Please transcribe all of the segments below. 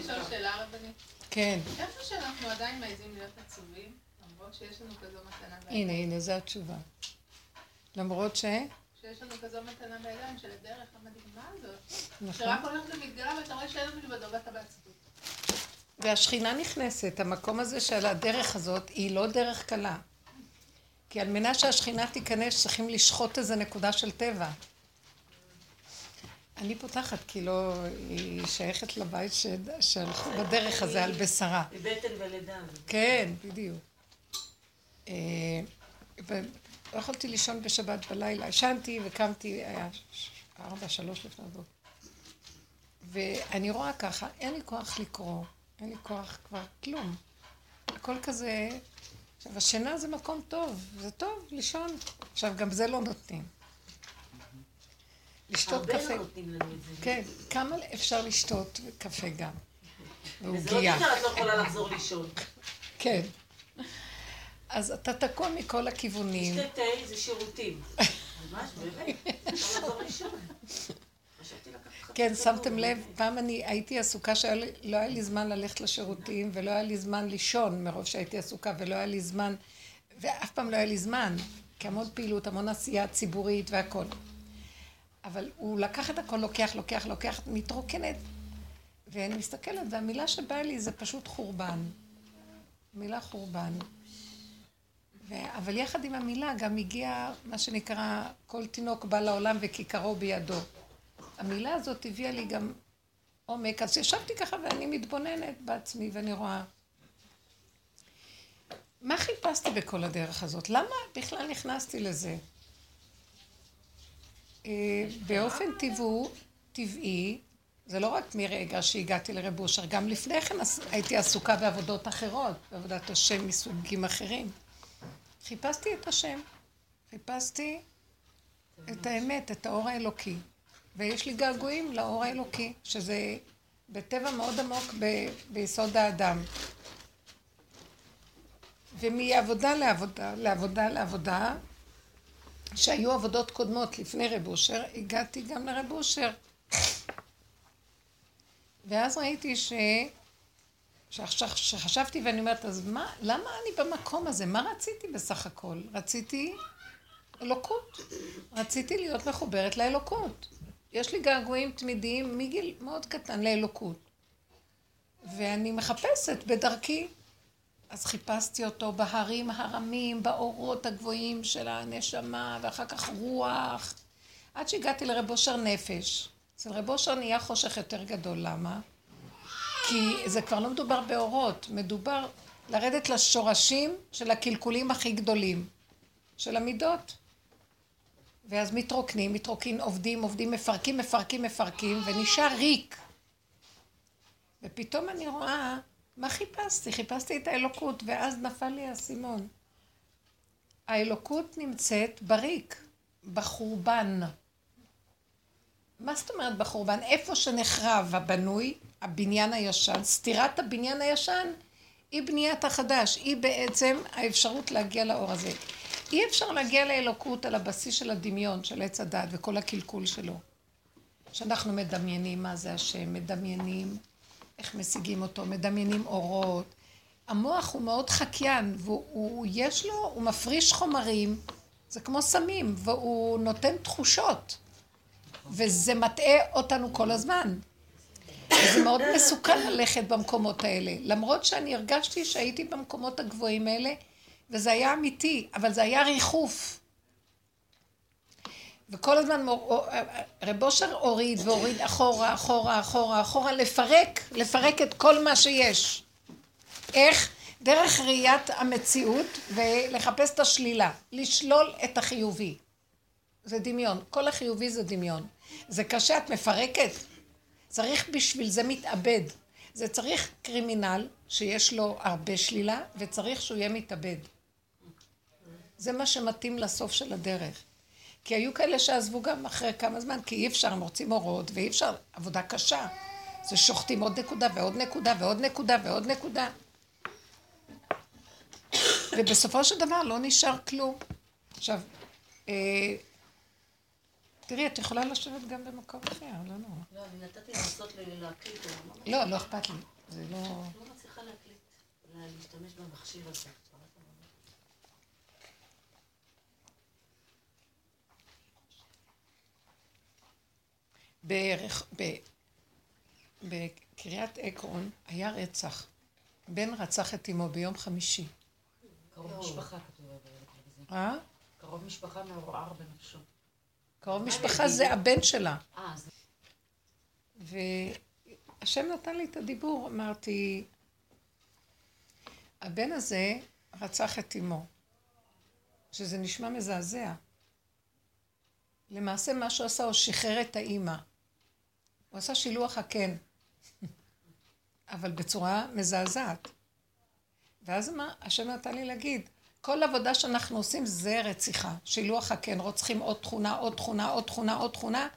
אפשר לשאול שאלה רבנית? כן. איפה שאנחנו עדיין מעזים להיות עצובים, למרות שיש לנו כזו מתנה בידיים? הנה, הנה, זו התשובה. למרות ש... שיש לנו כזו מתנה בידיים של הדרך המדהימה הזאת. נכון. שרק הולכת ומתגלה ואתה רואה שאין מלבדו ואתה בעצבות. והשכינה נכנסת, המקום הזה של הדרך הזאת היא לא דרך קלה. כי על מנת שהשכינה תיכנס צריכים לשחוט איזה נקודה של טבע. אני פותחת, כי לא, היא שייכת לבית שהלכו בדרך הזה על בשרה. מבטן ולידה. כן, בדיוק. אה, ולא יכולתי לישון בשבת בלילה. ישנתי וקמתי, היה ארבע, שלוש לפני זאת. ואני רואה ככה, אין לי כוח לקרוא, אין לי כוח כבר כלום. הכל כזה... עכשיו, השינה זה מקום טוב, זה טוב לישון. עכשיו, גם זה לא נותנים. לשתות קפה. הרבה לא נותנים לנו את זה. כן, כמה אפשר לשתות קפה גם? וזה לא את לא יכולה לחזור לישון. כן. אז אתה תקוע מכל הכיוונים. לשתי תה זה שירותים. ממש, באמת, אפשר לחזור לישון. כן, שמתם לב, פעם אני הייתי עסוקה שלא היה לי זמן ללכת לשירותים ולא היה לי זמן לישון מרוב שהייתי עסוקה ולא היה לי זמן, ואף פעם לא היה לי זמן, כי המון פעילות, המון עשייה ציבורית והכל. אבל הוא לקח את הכל, לוקח, לוקח, לוקח, מתרוקנת. ואני מסתכלת, והמילה שבאה לי זה פשוט חורבן. מילה חורבן. ו... אבל יחד עם המילה גם הגיע מה שנקרא, כל תינוק בא לעולם וכיכרו בידו. המילה הזאת הביאה לי גם עומק, אז ישבתי ככה ואני מתבוננת בעצמי ואני רואה. מה חיפשתי בכל הדרך הזאת? למה בכלל נכנסתי לזה? אה, באופן טבעו, טבעי, זה לא רק מרגע שהגעתי לרב אושר, גם לפני כן הייתי עסוקה בעבודות אחרות, בעבודת השם מסוגים אחרים. חיפשתי את השם, חיפשתי את האמת, את האור האלוקי. ויש לי געגועים לאור האלוקי, שזה בטבע מאוד עמוק ב- ביסוד האדם. ומעבודה לעבודה, לעבודה לעבודה, שהיו עבודות קודמות לפני רב אושר, הגעתי גם לרב אושר. ואז ראיתי ש... שחשבתי ואני אומרת, אז מה, למה אני במקום הזה? מה רציתי בסך הכל? רציתי אלוקות. רציתי להיות מחוברת לאלוקות. יש לי געגועים תמידיים מגיל מאוד קטן לאלוקות. ואני מחפשת בדרכי. אז חיפשתי אותו בהרים הרמים, באורות הגבוהים של הנשמה, ואחר כך רוח. עד שהגעתי לרב אושר נפש. אצל רב אושר נהיה חושך יותר גדול. למה? כי זה כבר לא מדובר באורות, מדובר לרדת לשורשים של הקלקולים הכי גדולים, של המידות. ואז מתרוקנים, מתרוקנים, עובדים, עובדים, מפרקים, מפרקים, מפרקים, ונשאר ריק. ופתאום אני רואה, מה חיפשתי? חיפשתי את האלוקות, ואז נפל לי האסימון. האלוקות נמצאת בריק, בחורבן. מה זאת אומרת בחורבן? איפה שנחרב הבנוי, הבניין הישן, סתירת הבניין הישן, היא בניית החדש, היא בעצם האפשרות להגיע לאור הזה. אי אפשר להגיע לאלוקות על הבסיס של הדמיון, של עץ הדת וכל הקלקול שלו. שאנחנו מדמיינים מה זה השם, מדמיינים איך משיגים אותו, מדמיינים אורות. המוח הוא מאוד חקיין, והוא, יש לו, הוא מפריש חומרים, זה כמו סמים, והוא נותן תחושות. וזה מטעה אותנו כל הזמן. וזה מאוד מסוכן ללכת במקומות האלה. למרות שאני הרגשתי שהייתי במקומות הגבוהים האלה, וזה היה אמיתי, אבל זה היה ריחוף. וכל הזמן רב אושר הוריד והוריד אחורה, אחורה, אחורה, אחורה, לפרק, לפרק את כל מה שיש. איך? דרך ראיית המציאות ולחפש את השלילה, לשלול את החיובי. זה דמיון, כל החיובי זה דמיון. זה קשה, את מפרקת. צריך בשביל זה מתאבד. זה צריך קרימינל שיש לו הרבה שלילה, וצריך שהוא יהיה מתאבד. זה מה שמתאים לסוף של הדרך. כי היו כאלה שעזבו גם אחרי כמה זמן, כי אי אפשר, הם רוצים אורות, ואי אפשר, עבודה קשה. זה שוחטים עוד נקודה ועוד נקודה ועוד נקודה ועוד נקודה. ובסופו של דבר לא נשאר כלום. עכשיו, אה, תראי, את יכולה לשבת גם במקום אחר, לא נורא. לא, אני נתתי לנסות להקליט, לא. לא, לא אכפת לי. זה לא... לא מצליחה להקליט, לה- להשתמש במכשיר הזה. בערך, ב, בקריית עקרון היה רצח. בן רצח את אמו ביום חמישי. קרוב משפחה כתוב בזה. אה? קרוב משפחה מעורער בנפשו. קרוב משפחה זה הבן שלה. אה, והשם נתן לי את הדיבור, אמרתי, הבן הזה רצח את אמו, שזה נשמע מזעזע. למעשה מה שהוא עשה, הוא שחרר את האימא. הוא עשה שילוח הקן, אבל בצורה מזעזעת. ואז מה, השם נתן לי להגיד, כל עבודה שאנחנו עושים זה רציחה, שילוח הקן, רוצחים עוד תכונה, עוד תכונה, עוד תכונה, עוד תכונה.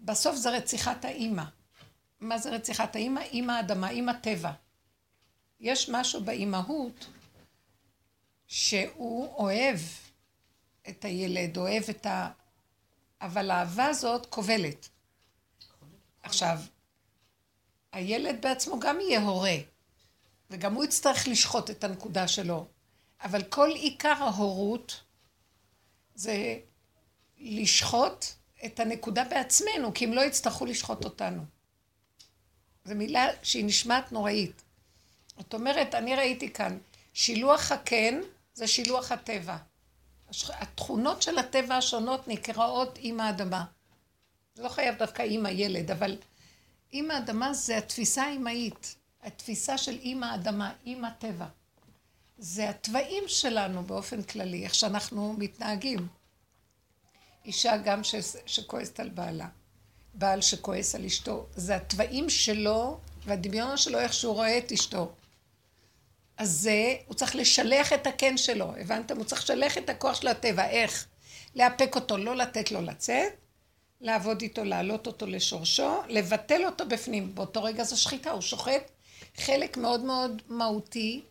בסוף זה רציחת האימא. מה זה רציחת האימא? אימא האדמה, אימא טבע. יש משהו באימהות שהוא אוהב את הילד, אוהב את ה... אבל האהבה הזאת כובלת. עכשיו, הילד בעצמו גם יהיה הורה, וגם הוא יצטרך לשחוט את הנקודה שלו, אבל כל עיקר ההורות זה לשחוט את הנקודה בעצמנו, כי הם לא יצטרכו לשחוט אותנו. זו מילה שהיא נשמעת נוראית. זאת אומרת, אני ראיתי כאן, שילוח הקן זה שילוח הטבע. התכונות של הטבע השונות נקראות עם האדמה. לא חייב דווקא עם הילד, אבל עם האדמה זה התפיסה האימהית. התפיסה של עם האדמה, עם הטבע. זה התוואים שלנו באופן כללי, איך שאנחנו מתנהגים. אישה גם ש... שכועסת על בעלה, בעל שכועס על אשתו, זה התוואים שלו והדמיון שלו איך שהוא רואה את אשתו. אז זה, הוא צריך לשלח את הקן שלו, הבנתם? הוא צריך לשלח את הכוח של הטבע, איך? לאפק אותו, לא לתת לו לצאת, לעבוד איתו, להעלות אותו לשורשו, לבטל אותו בפנים. באותו רגע זו שחיטה, הוא שוחט חלק מאוד מאוד מהותי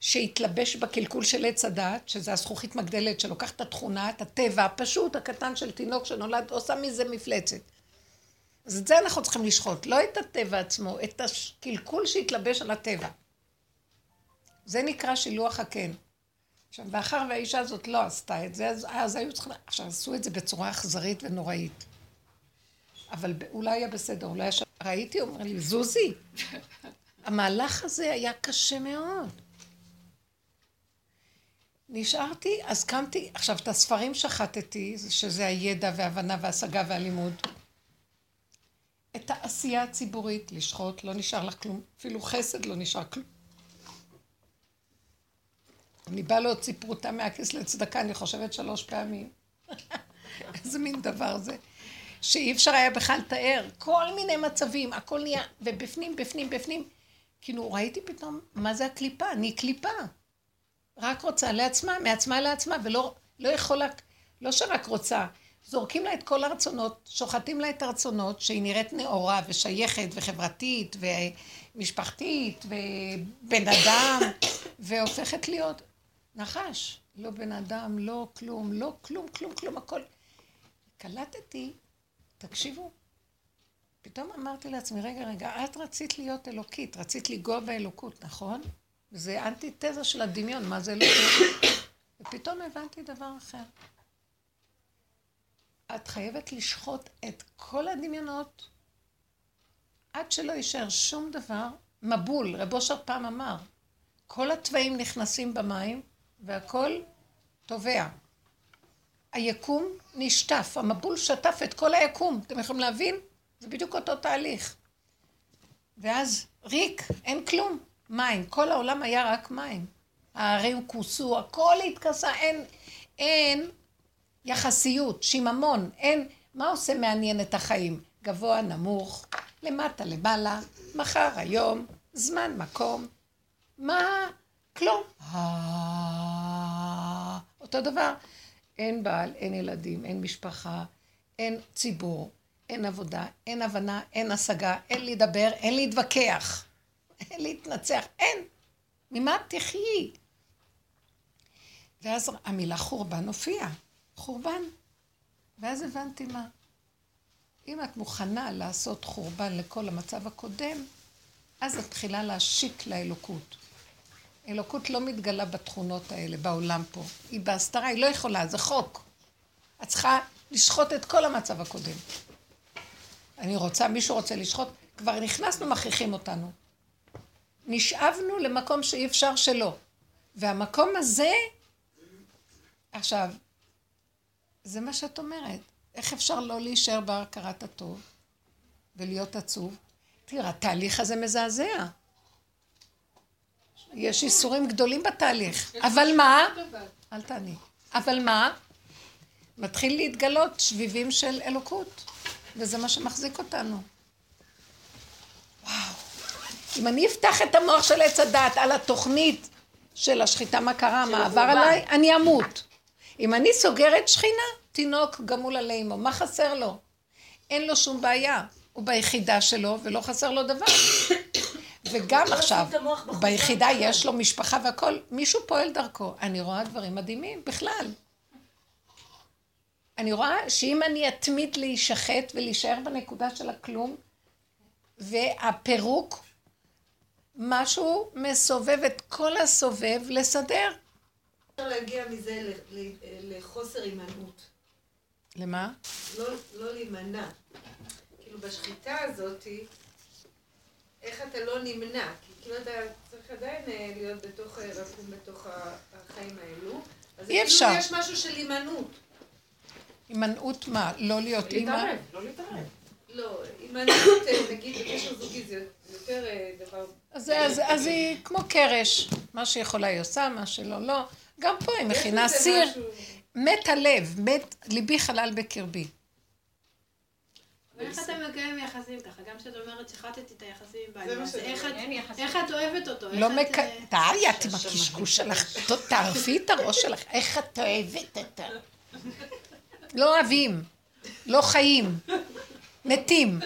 שהתלבש בקלקול של עץ הדת, שזה הזכוכית מגדלת שלוקחת את התכונה, את הטבע הפשוט, הקטן של תינוק שנולד, עושה מזה מפלצת. אז את זה אנחנו צריכים לשחוט, לא את הטבע עצמו, את הקלקול שהתלבש על הטבע. זה נקרא שילוח הקן. עכשיו, מאחר והאישה הזאת לא עשתה את זה, אז, אז היו צריכים... עכשיו, עשו את זה בצורה אכזרית ונוראית. אבל אולי היה בסדר, אולי היה... ש... ראיתי, אומר לי, זוזי, המהלך הזה היה קשה מאוד. נשארתי, אז קמתי, עכשיו את הספרים שחטתי, שזה הידע וההבנה וההשגה והלימוד. את העשייה הציבורית, לשחוט, לא נשאר לך כלום, אפילו חסד לא נשאר כלום. אני באה להוציא פרוטה מהכיס לצדקה, אני חושבת שלוש פעמים. איזה מין דבר זה. שאי אפשר היה בכלל לתאר. כל מיני מצבים, הכל נהיה, ובפנים, בפנים, בפנים. כאילו, ראיתי פתאום, מה זה הקליפה? אני קליפה. רק רוצה לעצמה, מעצמה לעצמה, ולא לא יכולה, לא שרק רוצה, זורקים לה את כל הרצונות, שוחטים לה את הרצונות, שהיא נראית נאורה ושייכת וחברתית ומשפחתית ובן אדם, והופכת להיות נחש. לא בן אדם, לא כלום, לא כלום, כלום, כלום, הכל. קלטתי, תקשיבו, פתאום אמרתי לעצמי, רגע, רגע, את רצית להיות אלוקית, רצית לנגוע באלוקות, נכון? זה אנטיתזה של הדמיון, מה זה אלוקות? ופתאום הבנתי דבר אחר. את חייבת לשחוט את כל הדמיונות עד שלא יישאר שום דבר מבול. רב אושר פעם אמר, כל התוואים נכנסים במים והכל טובע. היקום נשטף, המבול שטף את כל היקום. אתם יכולים להבין? זה בדיוק אותו תהליך. ואז ריק, אין כלום. מים. כל העולם היה רק מים. הערים כוסו, הכל התכסה, אין, אין יחסיות, שיממון, אין, מה עושה מעניין את החיים? גבוה, נמוך, למטה, למעלה, מחר, היום, זמן, מקום. מה? כלום. אה, אותו דבר. אין בעל, אין ילדים, אין משפחה, אין ציבור, אין עבודה, אין הבנה, אין השגה, אין לדבר, אין להתווכח, אין להתנצח, אין. ממה תחיי? ואז המילה חורבן הופיעה. חורבן. ואז הבנתי מה. אם את מוכנה לעשות חורבן לכל המצב הקודם, אז את מתחילה להשיק לאלוקות. אלוקות לא מתגלה בתכונות האלה, בעולם פה. היא בהסתרה, היא לא יכולה, זה חוק. את צריכה לשחוט את כל המצב הקודם. אני רוצה, מישהו רוצה לשחוט, כבר נכנסנו, מכריחים אותנו. נשאבנו למקום שאי אפשר שלא. והמקום הזה, עכשיו, זה מה שאת אומרת. איך אפשר לא להישאר בהכרת הטוב ולהיות עצוב? תראה, התהליך הזה מזעזע. יש איסורים גדולים בתהליך. אבל מה? אל תעני. אבל מה? מתחיל להתגלות שביבים של אלוקות, וזה מה שמחזיק אותנו. וואו. אם אני אפתח את המוח של עץ הדת על התוכנית של השחיטה, מה קרה, מה עבר עליי, אני אמות. אם אני סוגרת שכינה, תינוק גמול עלי אמו, מה חסר לו? אין לו שום בעיה. הוא ביחידה שלו ולא חסר לו דבר. וגם לא עכשיו, ביחידה יש לו משפחה והכל, מישהו פועל דרכו. אני רואה דברים מדהימים, בכלל. אני רואה שאם אני אתמיד להישחט ולהישאר בנקודה של הכלום, והפירוק, משהו מסובב את כל הסובב לסדר. אפשר להגיע מזה לחוסר הימנעות. למה? לא, לא להימנע. כאילו בשחיטה הזאתי, איך אתה לא נמנע? כי כאילו אתה צריך עדיין אה, להיות בתוך, אה, רקום בתוך החיים האלו. אז אי אפשר. יש משהו של הימנעות. הימנעות מה? לא להיות אימא? לא להתערב. לא, הימנעות, אה, נגיד, בקשר זוגי זה יותר דבר... אז, אז, אז היא כמו קרש, מה שיכולה היא עושה, מה שלא, לא. גם פה היא מכינה סיר. מת הלב, מת, ליבי חלל בקרבי. איך אתה מקיים יחסים ככה? גם כשאת אומרת שחטתי את היחסים עם בעלי, אז איך את אוהבת אותו? לא מק... תארי, אה, את עם הקשקוש שלך, תערפי את הראש שלך, איך את אוהבת אותו? לא אוהבים, לא חיים, מתים.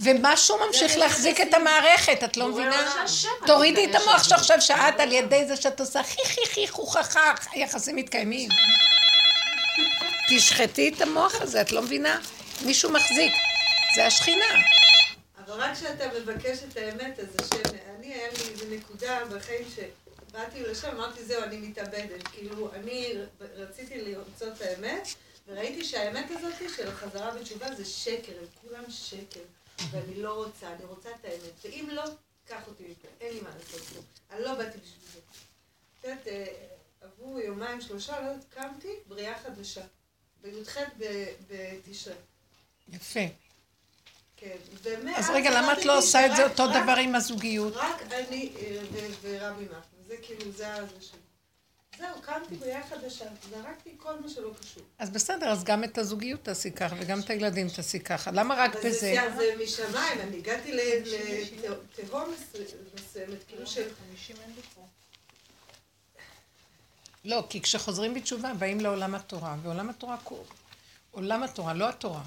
ומשהו ממשיך להחזיק את המערכת, את לא מבינה? תורידי את המוח שעכשיו שאת על ידי זה שאת עושה חי חי חי חוכחה, היחסים מתקיימים. תשחטי את המוח הזה, את לא מבינה? מישהו מחזיק. זה השכינה. אבל רק כשאתה מבקש את האמת, אז השם, אני, היה לי איזו נקודה בחיים שבאתי לשם, אמרתי, זהו, אני מתאבדת. כאילו, אני רציתי למצוא את האמת, וראיתי שהאמת הזאת של החזרה בתשובה זה שקר, הם כולם שקר. ואני לא רוצה, אני רוצה את האמת. ואם לא, קח אותי מפה, אין לי מה לעשות פה. אני לא באתי בשביל זה. את יודעת, אה, עברו יומיים, שלושה, לא יודעת, קמתי, בריאה חדשה. בי"ח בתשרי. יפה. כן, אז רגע, למה את לא עושה את זה אותו דבר עם הזוגיות? רק אני אה, ורבי נחמן, זה כאילו, זה הזה שלי. זהו, קמתי בריאה חדשה, זרקתי כל מה שלא קשור. אז בסדר, אז גם את הזוגיות תעשי ככה, וגם את הילדים תעשי ככה. למה רק בזה? זה משמיים, אני הגעתי לתהום מסוימת, כאילו של... לא, כי כשחוזרים בתשובה, באים לעולם התורה, ועולם התורה, עולם התורה, לא התורה.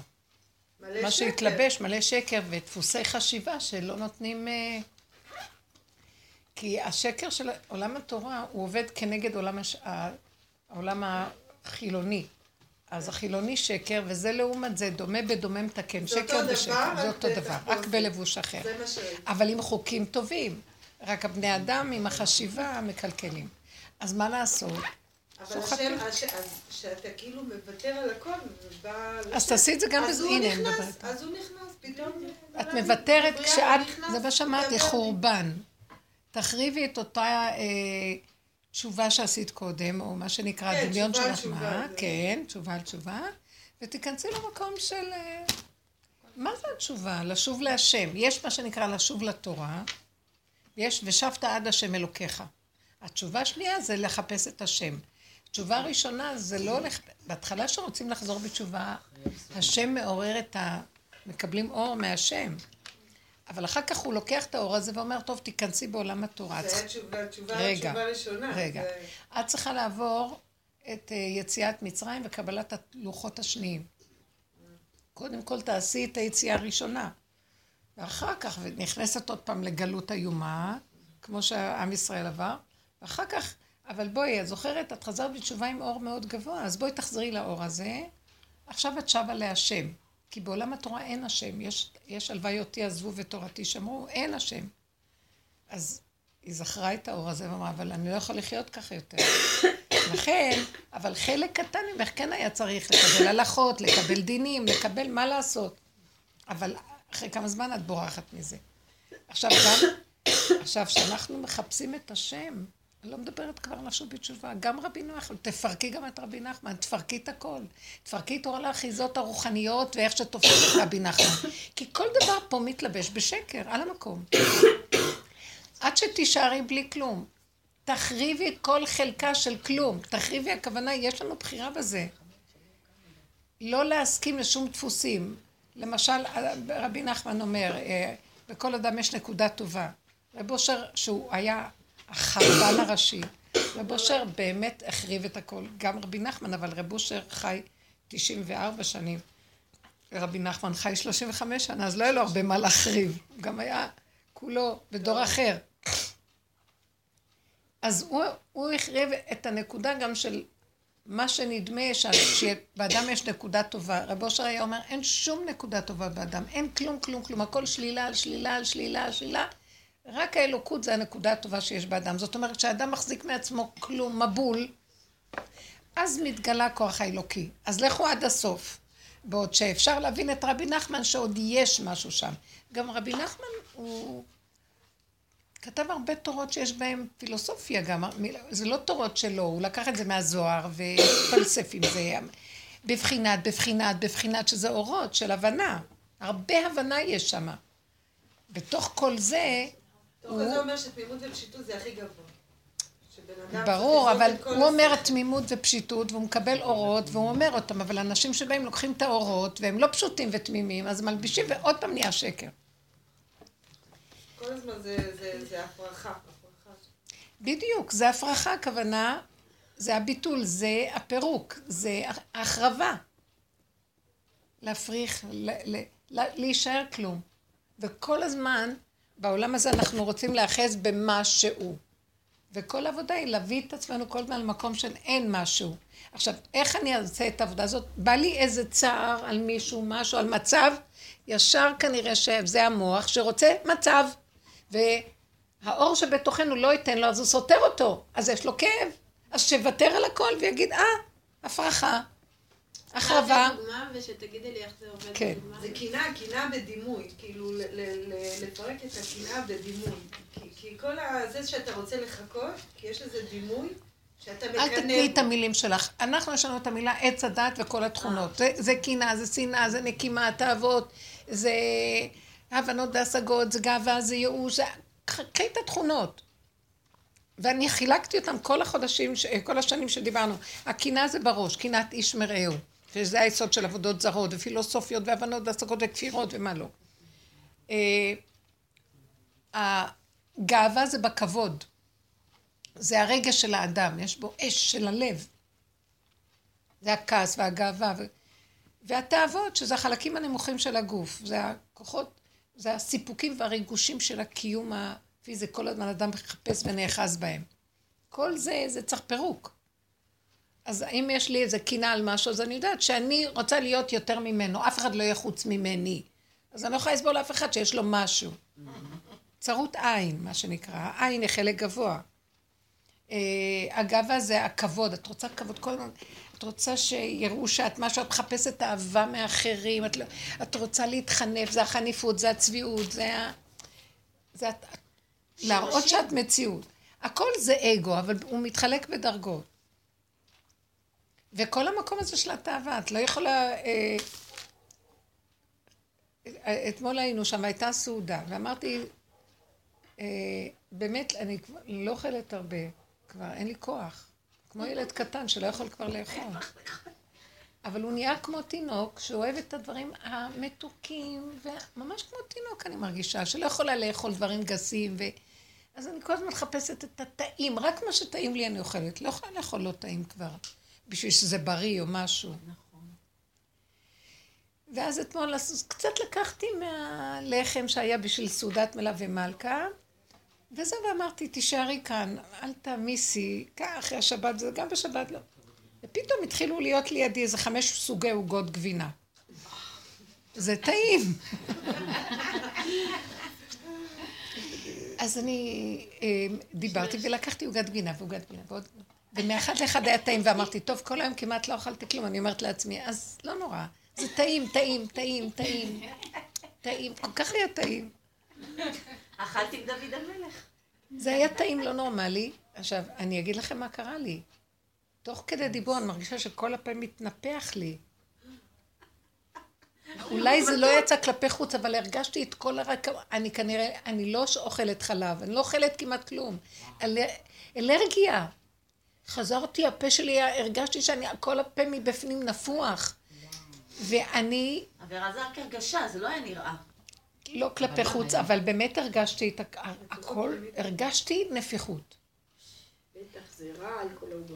מה. שהתלבש, מלא שקר ודפוסי חשיבה שלא נותנים... אה, כי השקר של עולם התורה, הוא עובד כנגד עולם הש... העולם החילוני. אז החילוני שקר, וזה לעומת זה, דומה בדומה מתקן. שקר ושקר, זה אותו דבר, רק בלבוש אחר. אבל עם חוקים טובים. רק הבני אדם עם החשיבה מקלקלים. אז מה לעשות? אבל השם, שאתה כאילו מוותר על הכל ובא... אז תעשי את זה גם בזה, הנה, אני מדברת. אז הוא נכנס, פתאום... את מוותרת כשאת, זה מה שאמרתי, חורבן. תחריבי את אותה אה, תשובה שעשית קודם, או מה שנקרא דמיון של החמאה, כן, תשובה על תשובה, ותיכנסי למקום של... אה, מה זה התשובה? לשוב להשם. יש מה שנקרא לשוב לתורה, יש ושבת עד השם אלוקיך. התשובה השנייה זה לחפש את השם. תשובה ראשונה זה לא הולך, בהתחלה שרוצים לחזור בתשובה, השם מעורר את ה... מקבלים אור מהשם. אבל אחר כך הוא לוקח את האור הזה ואומר, טוב, תיכנסי בעולם התורה. זה היה תשובה, תשובה, רגע, תשובה ראשונה. רגע, זה... את צריכה לעבור את אה, יציאת מצרים וקבלת הלוחות השניים. קודם כל תעשי את היציאה הראשונה. ואחר כך, ונכנסת עוד פעם לגלות איומה, כמו שעם ישראל עבר, ואחר כך אבל בואי, את זוכרת, את חזרת בתשובה עם אור מאוד גבוה, אז בואי תחזרי לאור הזה, עכשיו את שבה להשם. כי בעולם התורה אין השם. יש, יש הלוויותי עזבו ותורתי שמרו, אין השם. אז היא זכרה את האור הזה ואמרה, אבל אני לא יכולה לחיות ככה יותר. לכן, אבל חלק קטן ממך כן היה צריך לקבל הלכות, לקבל דינים, לקבל מה לעשות. אבל אחרי כמה זמן את בורחת מזה. עכשיו גם, עכשיו, כשאנחנו מחפשים את השם, אני לא מדברת כבר על לשוב בתשובה, גם רבי נחמן, תפרקי גם את רבי נחמן, תפרקי את הכל. תפרקי את אור האחיזות הרוחניות ואיך שתופס את רבי נחמן. כי כל דבר פה מתלבש בשקר, על המקום. עד שתישארי בלי כלום. תחריבי כל חלקה של כלום. תחריבי, הכוונה, יש לנו בחירה בזה. לא להסכים לשום דפוסים. למשל, רבי נחמן אומר, אה, בכל אדם יש נקודה טובה. רב אושר, שהוא היה החרבן הראשי, רב אושר באמת החריב את הכל. גם רבי נחמן, אבל רב אושר חי 94 שנים. רבי נחמן חי 35 שנה, אז לא היה לו הרבה מה להחריב. הוא גם היה כולו בדור אחר. אז הוא, הוא החריב את הנקודה גם של מה שנדמה שבאדם יש נקודה טובה. רב אושר היה אומר, אין שום נקודה טובה באדם, אין כלום, כלום, כלום, הכל שלילה על שלילה על שלילה על שלילה. רק האלוקות זה הנקודה הטובה שיש באדם. זאת אומרת, כשאדם מחזיק מעצמו כלום, מבול, אז מתגלה כוח האלוקי. אז לכו עד הסוף. בעוד שאפשר להבין את רבי נחמן שעוד יש משהו שם. גם רבי נחמן הוא כתב הרבה תורות שיש בהן פילוסופיה גם, זה לא תורות שלו, הוא לקח את זה מהזוהר ופלסף עם זה, בבחינת, בבחינת, בבחינת, שזה אורות של הבנה. הרבה הבנה יש שם. בתוך כל זה... תוך הוא... זה אומר שתמימות ופשיטות זה הכי גבוה. ברור, אבל הוא אומר תמימות ופשיטות, והוא מקבל אורות, והוא אומר אותם, אבל אנשים שבאים לוקחים את האורות, והם לא פשוטים ותמימים, אז מלבישים ועוד פעם נהיה שקר. כל הזמן זה, זה, זה הפרחה. בדיוק, זה הפרחה, הכוונה, זה הביטול, זה הפירוק, זה ההחרבה. להפריך, ל, ל, ל, להישאר כלום. וכל הזמן, בעולם הזה אנחנו רוצים להיאחז במשהו. וכל העבודה היא להביא את עצמנו כל הזמן למקום של אין משהו. עכשיו, איך אני אעשה את העבודה הזאת? בא לי איזה צער על מישהו, משהו, על מצב, ישר כנראה שזה המוח שרוצה מצב. והאור שבתוכנו לא ייתן לו, אז הוא סותר אותו, אז יש לו כאב. אז שיוותר על הכל ויגיד, אה, הפרחה, החרבה. ושתגידי לי איך זה עובד. כן. זה קנאה, קנאה בדימוי, כאילו לפרק את הקנאה בדימוי. כי כל זה שאתה רוצה לחכות, כי יש לזה דימוי. שאתה מקנא. אל תקני את המילים שלך. אנחנו יש לנו את המילה עץ הדת וכל התכונות. זה קנאה, זה שנאה, זה נקימה, תאוות, זה הבנות והשגות, זה גאווה, זה ייאוש, זה... קחי את התכונות. ואני חילקתי אותם כל החודשים, כל השנים שדיברנו. הקנאה זה בראש, קנאת איש מרעהו. שזה היסוד של עבודות זרות, ופילוסופיות, והבנות, והשגות, וכפירות, ומה לא. אה, הגאווה זה בכבוד. זה הרגש של האדם, יש בו אש של הלב. זה הכעס והגאווה. והתאוות, שזה החלקים הנמוכים של הגוף. זה הכוחות זה הסיפוקים והריגושים של הקיום הפיזי, כל הזמן אדם מחפש ונאחז בהם. כל זה, זה צריך פירוק. אז אם יש לי איזה קינה על משהו, אז אני יודעת שאני רוצה להיות יותר ממנו, אף אחד לא יהיה חוץ ממני. אז אני לא יכולה לסבול אף אחד שיש לו משהו. צרות עין, מה שנקרא. העין היא חלק גבוה. אה, הגאווה זה הכבוד, את רוצה כבוד כל הזמן. את רוצה שיראו שאת משהו, את מחפשת אהבה מאחרים, את, לא, את רוצה להתחנף, זה החניפות, זה הצביעות, זה ה... זה את, להראות שאת מציאות. הכל זה אגו, אבל הוא מתחלק בדרגות. וכל המקום הזה של התאווה, את לא יכולה... אה, אתמול היינו שם, הייתה סעודה, ואמרתי, אה, באמת, אני לא אוכלת הרבה, כבר אין לי כוח. כמו ילד קטן שלא יכול כבר לאכול. אבל הוא נהיה כמו תינוק שאוהב את הדברים המתוקים, וממש כמו תינוק אני מרגישה, שלא יכולה לאכול דברים גסים, ו... אז אני כל הזמן מחפשת את הטעים, רק מה שטעים לי אני אוכלת. לא יכולה לאכול לא טעים כבר, בשביל שזה בריא או משהו. נכון. ואז אתמול קצת לקחתי מהלחם שהיה בשביל סעודת מלווה מלכה, וזהו, ואמרתי, תישארי כאן, אל תעמיסי, כך, אחרי השבת, זה גם בשבת לא. ופתאום התחילו להיות לידי איזה חמש סוגי עוגות גבינה. זה טעים. אז אני אה, דיברתי ולקחתי עוגת גבינה ועוגת גבינה ועוד... ומאחד לאחד היה טעים, ואמרתי, טוב, כל היום כמעט לא אכלתי כלום. אני אומרת לעצמי, אז לא נורא. זה טעים, טעים, טעים, טעים. טעים, כל כך היה טעים. אכלתי עם דוד המלך. זה היה טעים לא נורמלי. עכשיו, אני אגיד לכם מה קרה לי. תוך כדי דיבור אני מרגישה שכל הפה מתנפח לי. אולי זה לא יצא כלפי חוץ, אבל הרגשתי את כל הרק... אני כנראה, אני לא אוכלת חלב, אני לא אוכלת כמעט כלום. אל... אלרגיה. חזרתי, הפה שלי, הרגשתי שאני, כל הפה מבפנים נפוח. ואני... אבל זה רק הרגשה, זה לא היה נראה. לא כלפי חוץ, אבל באמת הרגשתי את הכל, הרגשתי נפיחות.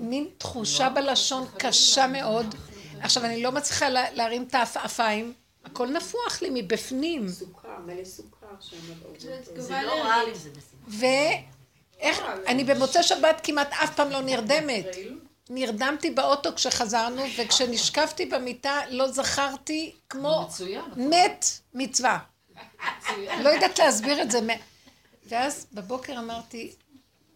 מין תחושה בלשון קשה מאוד. עכשיו, אני לא מצליחה להרים את העפעפיים, הכל נפוח לי מבפנים. סוכר, מלא סוכר שם. זה לא רע לי, זה בסדר. ואיך, אני במוצאי שבת כמעט אף פעם לא נרדמת. נרדמתי באוטו כשחזרנו, וכשנשקפתי במיטה לא זכרתי כמו מת מצווה. לא יודעת להסביר את זה. ואז בבוקר אמרתי,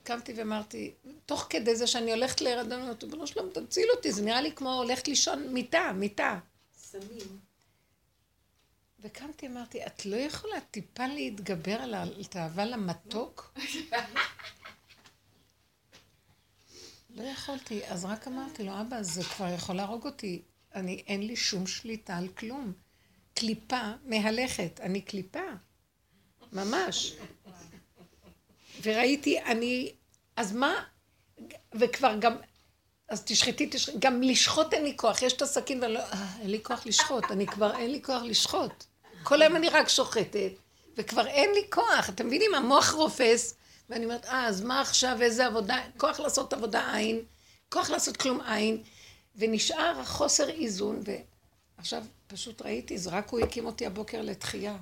קמתי ואמרתי, תוך כדי זה שאני הולכת להירדם, אמרתי, בנו שלום, תציל אותי, זה נראה לי כמו הולכת לישון מיטה, מיטה. סמים. וקמתי, אמרתי, את לא יכולה טיפה להתגבר על התאווה למתוק? לא יכולתי, אז רק אמרתי לו, אבא, זה כבר יכול להרוג אותי. אני, אין לי שום שליטה על כלום. קליפה מהלכת, אני קליפה. ממש. וראיתי, אני, אז מה, וכבר גם, אז תשחטי, תשחטי, גם לשחוט אין לי כוח, יש את הסכין ואני לא, אה, אין לי כוח לשחוט, אני כבר אין לי כוח לשחוט. כל היום אני רק שוחטת, וכבר אין לי כוח, אתם מבינים, המוח רופס, ואני אומרת, אה, אז מה עכשיו, איזה עבודה, כוח לעשות עבודה אין, כוח לעשות כלום אין, ונשאר החוסר איזון, ועכשיו פשוט ראיתי, זה רק הוא הקים אותי הבוקר לתחייה.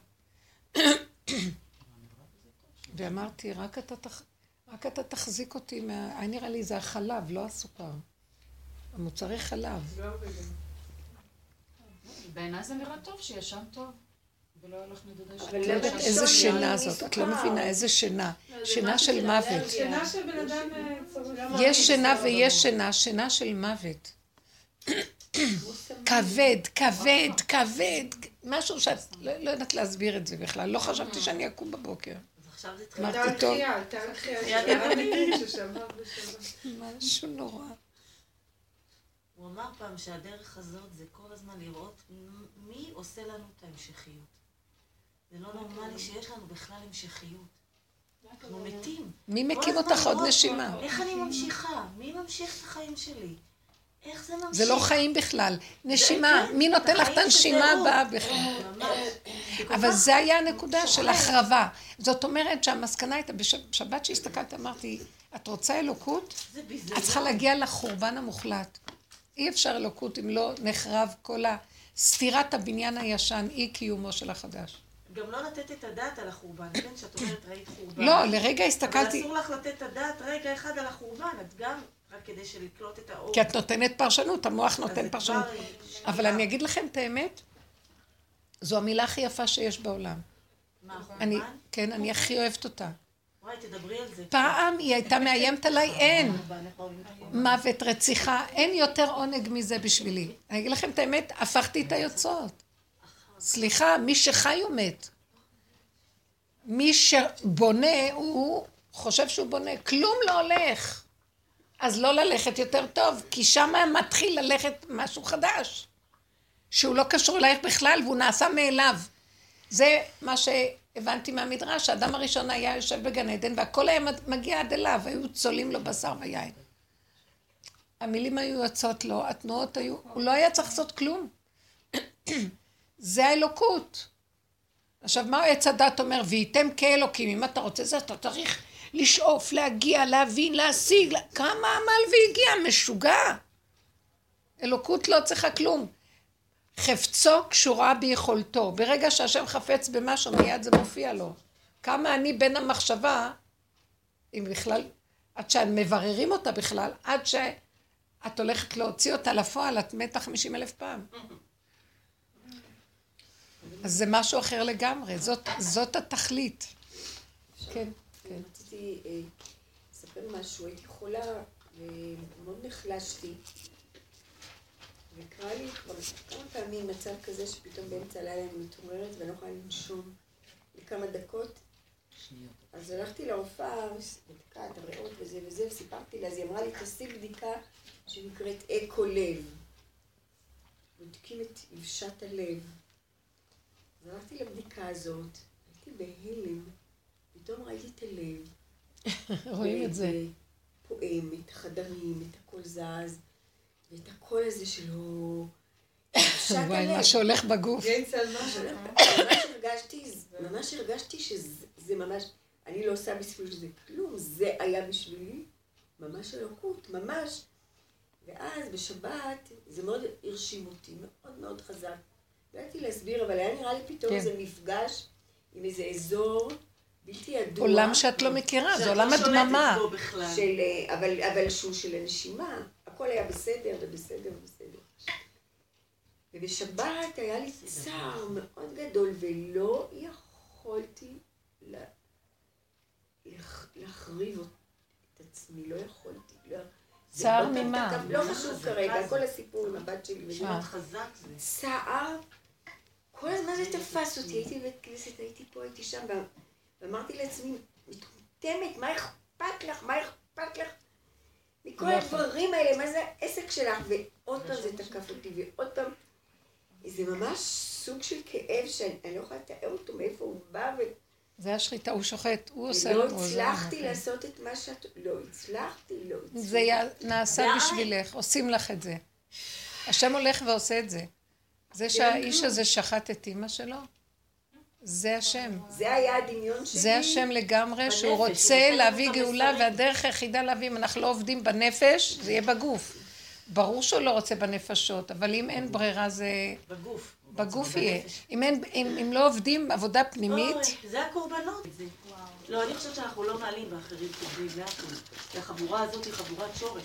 ואמרתי, רק אתה, תח... רק אתה תחזיק אותי מה... היה נראה לי זה החלב, לא הסוכר. המוצרי חלב. בעיניי זה נראה טוב שישן טוב. איזה שינה זאת, את לא מבינה איזה שינה. שינה של מוות. שינה של בן אדם צריך... יש שינה ויש שינה, שינה של מוות. כבד, כבד, כבד, משהו שאת לא, לא יודעת להסביר את זה בכלל. לא חשבתי שאני אקום בבוקר. אמרתי, טוב. תחייה, משהו נורא. הוא אמר פעם שהדרך הזאת זה כל הזמן לראות מי עושה לנו את ההמשכיות. זה לא נורמלי שיש לנו בכלל המשכיות. אנחנו מתים. מי מקים אותך עוד נשימה? איך אני ממשיכה? מי ממשיך את החיים שלי? איך זה ממשיך? זה לא חיים בכלל. נשימה, מי נותן לך את הנשימה הבאה בכלל? אבל זה היה הנקודה של החרבה. זאת אומרת שהמסקנה הייתה, בשבת שהסתכלת אמרתי, את רוצה אלוקות? את צריכה להגיע לחורבן המוחלט. אי אפשר אלוקות אם לא נחרב כל סתירת הבניין הישן, אי קיומו של החדש. גם לא לתת את הדעת על החורבן, כן? שאת אומרת ראית חורבן. לא, לרגע הסתכלתי... אבל אסור לך לתת את הדעת רגע אחד על החורבן, את גם, רק כדי שלקלוט את האור. כי את נותנת פרשנות, המוח נותן פרשנות. אבל אני אגיד לכם את האמת, זו המילה הכי יפה שיש בעולם. מה, אני, חורבן? כן, אני הכי אוהבת אותה. וואי, תדברי על זה. פעם היא הייתה מאיימת עליי, אין. מוות, רציחה, אין יותר עונג מזה בשבילי. אני אגיד לכם את האמת, הפכתי את היוצאות. סליחה, מי שחי הוא מת. מי שבונה, הוא חושב שהוא בונה. כלום לא הולך. אז לא ללכת יותר טוב, כי שם מתחיל ללכת משהו חדש. שהוא לא קשור אלייך בכלל, והוא נעשה מאליו. זה מה שהבנתי מהמדרש, האדם הראשון היה יושב בגן עדן, והכל היה מגיע עד אליו, היו צולים לו בשר ויין. המילים היו יוצאות לו, התנועות היו, הוא לא היה צריך לעשות כלום. זה האלוקות. עכשיו, מה עץ הדת אומר? וייתם כאלוקים, אם אתה רוצה זה, אתה צריך לשאוף, להגיע, להבין, להשיג, כמה עמל והגיע, משוגע. אלוקות לא צריכה כלום. חפצו קשורה ביכולתו. ברגע שהשם חפץ במשהו, מיד זה מופיע לו. כמה אני בין המחשבה, אם בכלל, עד שמבררים אותה בכלל, עד את הולכת להוציא אותה לפועל, את מתה חמישים אלף פעם. אז זה משהו אחר לגמרי, זאת, זאת התכלית. כן, כן. רציתי אה, לספר משהו, הייתי חולה ומאוד נחלשתי. וקרה לי כבר כמה פעמים מצב כזה שפתאום באמצע הלילה אני מתעוררת ואני לא יכולה לנשום לכמה דקות. אז הלכתי לרופאה, בדקה את הריאות וזה וזה, וסיפרתי לה, אז היא אמרה לי, תעשי בדיקה שנקראת אקו לב. בודקים את יבשת הלב. אז הלכתי לבדיקה הזאת, הייתי בהלם, פתאום ראיתי את הלב. רואים את זה. פועם, את החדרים, את הכל זז, ואת הקול הזה שלו. וואי. מה שהולך בגוף. גייטס על משהו. ממש הרגשתי, ממש הרגשתי שזה זה ממש, אני לא עושה בשביל זה כלום, זה היה בשבילי ממש אלוקות, ממש. ואז בשבת, זה מאוד הרשים אותי, מאוד מאוד חזק. לא ידעתי להסביר, אבל היה נראה לי פתאום כן. איזה מפגש עם איזה אזור בלתי ידוע. עולם שאת לא מכירה, זה שאת עולם לא שולטת הדממה. בו בכלל. של, אה, אבל, אבל שהוא של הנשימה, הכל היה בסדר ובסדר ובסדר. ובשבת היה לי צער מאוד גדול, ולא יכולתי לה, לח, להחריב את עצמי, לא יכולתי. לא, צער יותר ממה? לא חשוב כרגע, זה? כל הסיפור עם הבת שלי. צער, כל הזמן זה תפס אותי, הייתי בבית כנסת, הייתי פה, הייתי שם, ו- ואמרתי לעצמי, מטומטמת, מה אכפת לך, מה אכפת לך? מכל לא הדברים האלה, מה זה העסק שלך? ועוד פעם זה תקף אותי, ועוד פעם, זה ממש סוג של כאב שאני אני לא יכולה לתאר אותו, מאיפה הוא בא, זה השחיטה, הוא שוחט, הוא עושה לנו. זה הצלחתי אנחנו. לעשות את מה שאת... לא הצלחתי, לא הצלחתי. זה נעשה. בשבילך, עושים לך את זה. השם הולך ועושה את זה. זה שהאיש הזה שחט את אימא שלו, זה השם. זה היה הדמיון שלי. זה השם לגמרי, שהוא בנפש, הוא רוצה להביא גאולה. והדרך היחידה להביא, אם אנחנו לא עובדים בנפש, זה יהיה בגוף. ברור שהוא לא רוצה בנפשות, אבל אם אין ברירה זה בגוף. בגוף יהיה. אם, אין, אם, אם לא עובדים עבודה פנימית, אוי, זה הקורבנות. זה- לא, אני חושבת שאנחנו לא מעלים באחרים זה הכול. החבורה הזאת היא חבורת שורש.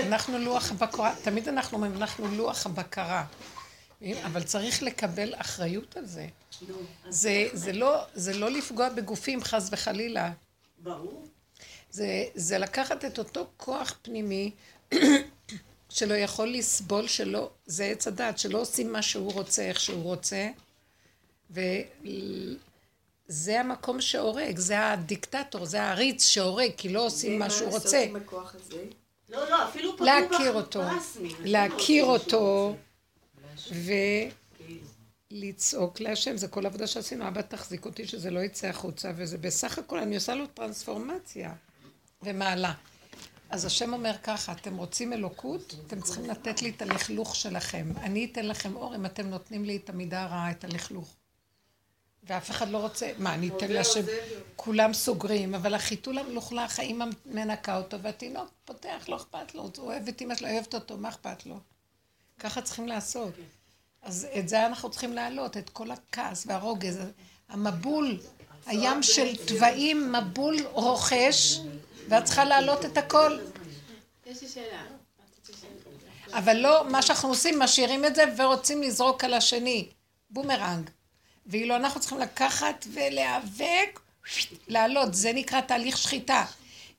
אנחנו לוח הבקרה, תמיד אנחנו אומרים, אנחנו לוח הבקרה. אבל צריך לקבל אחריות על זה. זה, זה, לא, זה לא לפגוע בגופים, חס וחלילה. ברור. זה, זה לקחת את אותו כוח פנימי שלא יכול לסבול שלא, זה עץ הדעת, שלא עושים מה שהוא רוצה, איך שהוא רוצה, וזה המקום שהורג, זה הדיקטטור, זה העריץ שהורג, כי לא עושים מה שהוא רוצה. ומה לעשות עם הכוח הזה? לא, לא, אפילו פגעו להכיר אותו, להכיר אותו. ולצעוק להשם, זה כל עבודה שעשינו, אבא תחזיק אותי שזה לא יצא החוצה, וזה בסך הכל, אני עושה לו טרנספורמציה ומעלה. אז השם אומר ככה, אתם רוצים אלוקות, אתם צריכים לתת לי את הלכלוך שלכם. אני אתן לכם אור אם אתם נותנים לי את המידה הרעה, את הלכלוך. ואף אחד לא רוצה, מה, אני אתן להשם, כולם סוגרים, אבל החיתול המלוכלך, האמא מנקה אותו, והתינוק פותח, לא אכפת לו, הוא אוהב את אמא שלו, אוהבת אותו, מה אכפת לו? ככה צריכים לעשות. אז את זה אנחנו צריכים להעלות, את כל הכעס והרוגז, המבול, הים של תוואים, מבול רוכש, ואת צריכה להעלות את הכל. יש לי שאלה. אבל לא מה שאנחנו עושים, משאירים את זה ורוצים לזרוק על השני. בומרנג. ואילו אנחנו צריכים לקחת ולהיאבק, לעלות. זה נקרא תהליך שחיטה.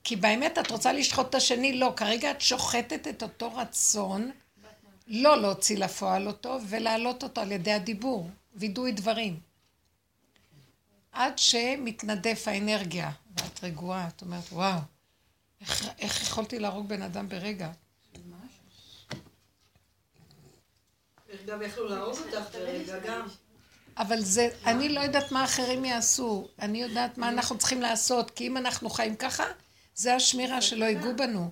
כי באמת את רוצה לשחוט את השני, לא. כרגע את שוחטת את אותו רצון, לא להוציא לפועל אותו, ולהעלות אותו על ידי הדיבור. וידוי דברים. עד שמתנדף האנרגיה, ואת רגועה, את אומרת, וואו, איך, איך יכולתי להרוג בן אדם ברגע? גם יכלו להרוג אותך ברגע, גם. אבל זה, אני לא יודעת מה אחרים יעשו, אני יודעת מה אנחנו צריכים לעשות, כי אם אנחנו חיים ככה, זה השמירה שלא ייגעו בנו.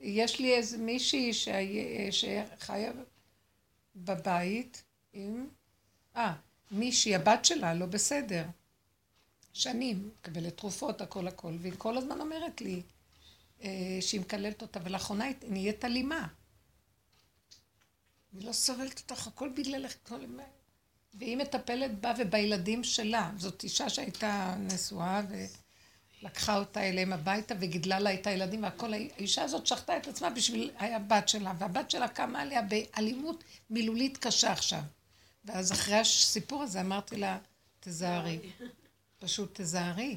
יש לי איזה מישהי שחיה בבית עם, אה, מישהי, הבת שלה לא בסדר. שנים, מקבלת תרופות, הכל הכל, והיא כל הזמן אומרת לי אה, שהיא מקללת אותה, ולאחרונה היא נהיית אלימה. היא לא סובלת אותך, הכל בגללך, הכל... והיא מטפלת בה ובילדים שלה. זאת אישה שהייתה נשואה, לקחה אותה אליהם הביתה וגידלה לה את הילדים והכל. האישה הזאת שחטה את עצמה בשביל הבת שלה, והבת שלה קמה עליה באלימות מילולית קשה עכשיו. ואז אחרי הסיפור הזה אמרתי לה, תזהרי. פשוט תזהרי.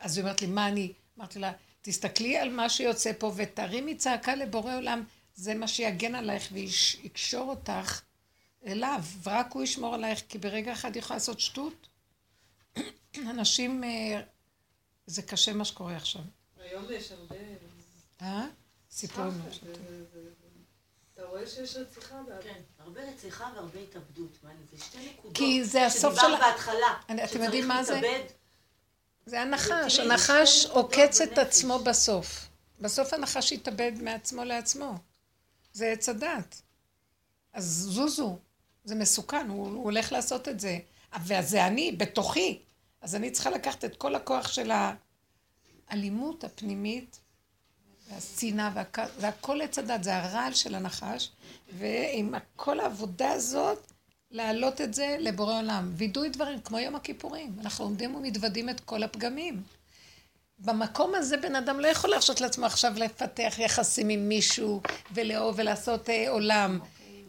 אז היא אומרת לי, מה אני? אמרתי לה, תסתכלי על מה שיוצא פה ותרימי צעקה לבורא עולם, זה מה שיגן עלייך ויקשור אותך אליו, ורק הוא ישמור עלייך, כי ברגע אחד יכולה לעשות שטות. אנשים, אה, זה קשה מה שקורה עכשיו. היום יש הרבה... אה? סיפור סחר, ממש. זה- זה- זה- אתה רואה שיש רציחה. כן, הרבה רציחה והרבה התאבדות. מה, זה שתי נקודות. כי זה הסוף של שדיברת בהתחלה. אני- אתם יודעים מה זה? זה הנחש, הנחש עוקץ את. עצמו בסוף. בסוף הנחש יתאבד מעצמו לעצמו. זה עץ הדת. אז זוזו, זה מסוכן, הוא, הוא הולך לעשות את זה. וזה אני, בתוכי. אז אני צריכה לקחת את כל הכוח של האלימות הפנימית, והשנאה, והכ- זה הכל עץ הדת, זה הרעל של הנחש, ועם כל העבודה הזאת, להעלות את זה לבורא עולם. וידוי דברים, כמו יום הכיפורים. אנחנו עומדים ומתוודים את כל הפגמים. במקום הזה בן אדם לא יכול להרשות לעצמו עכשיו לפתח יחסים עם מישהו ולאהוב ולעשות אה, עולם.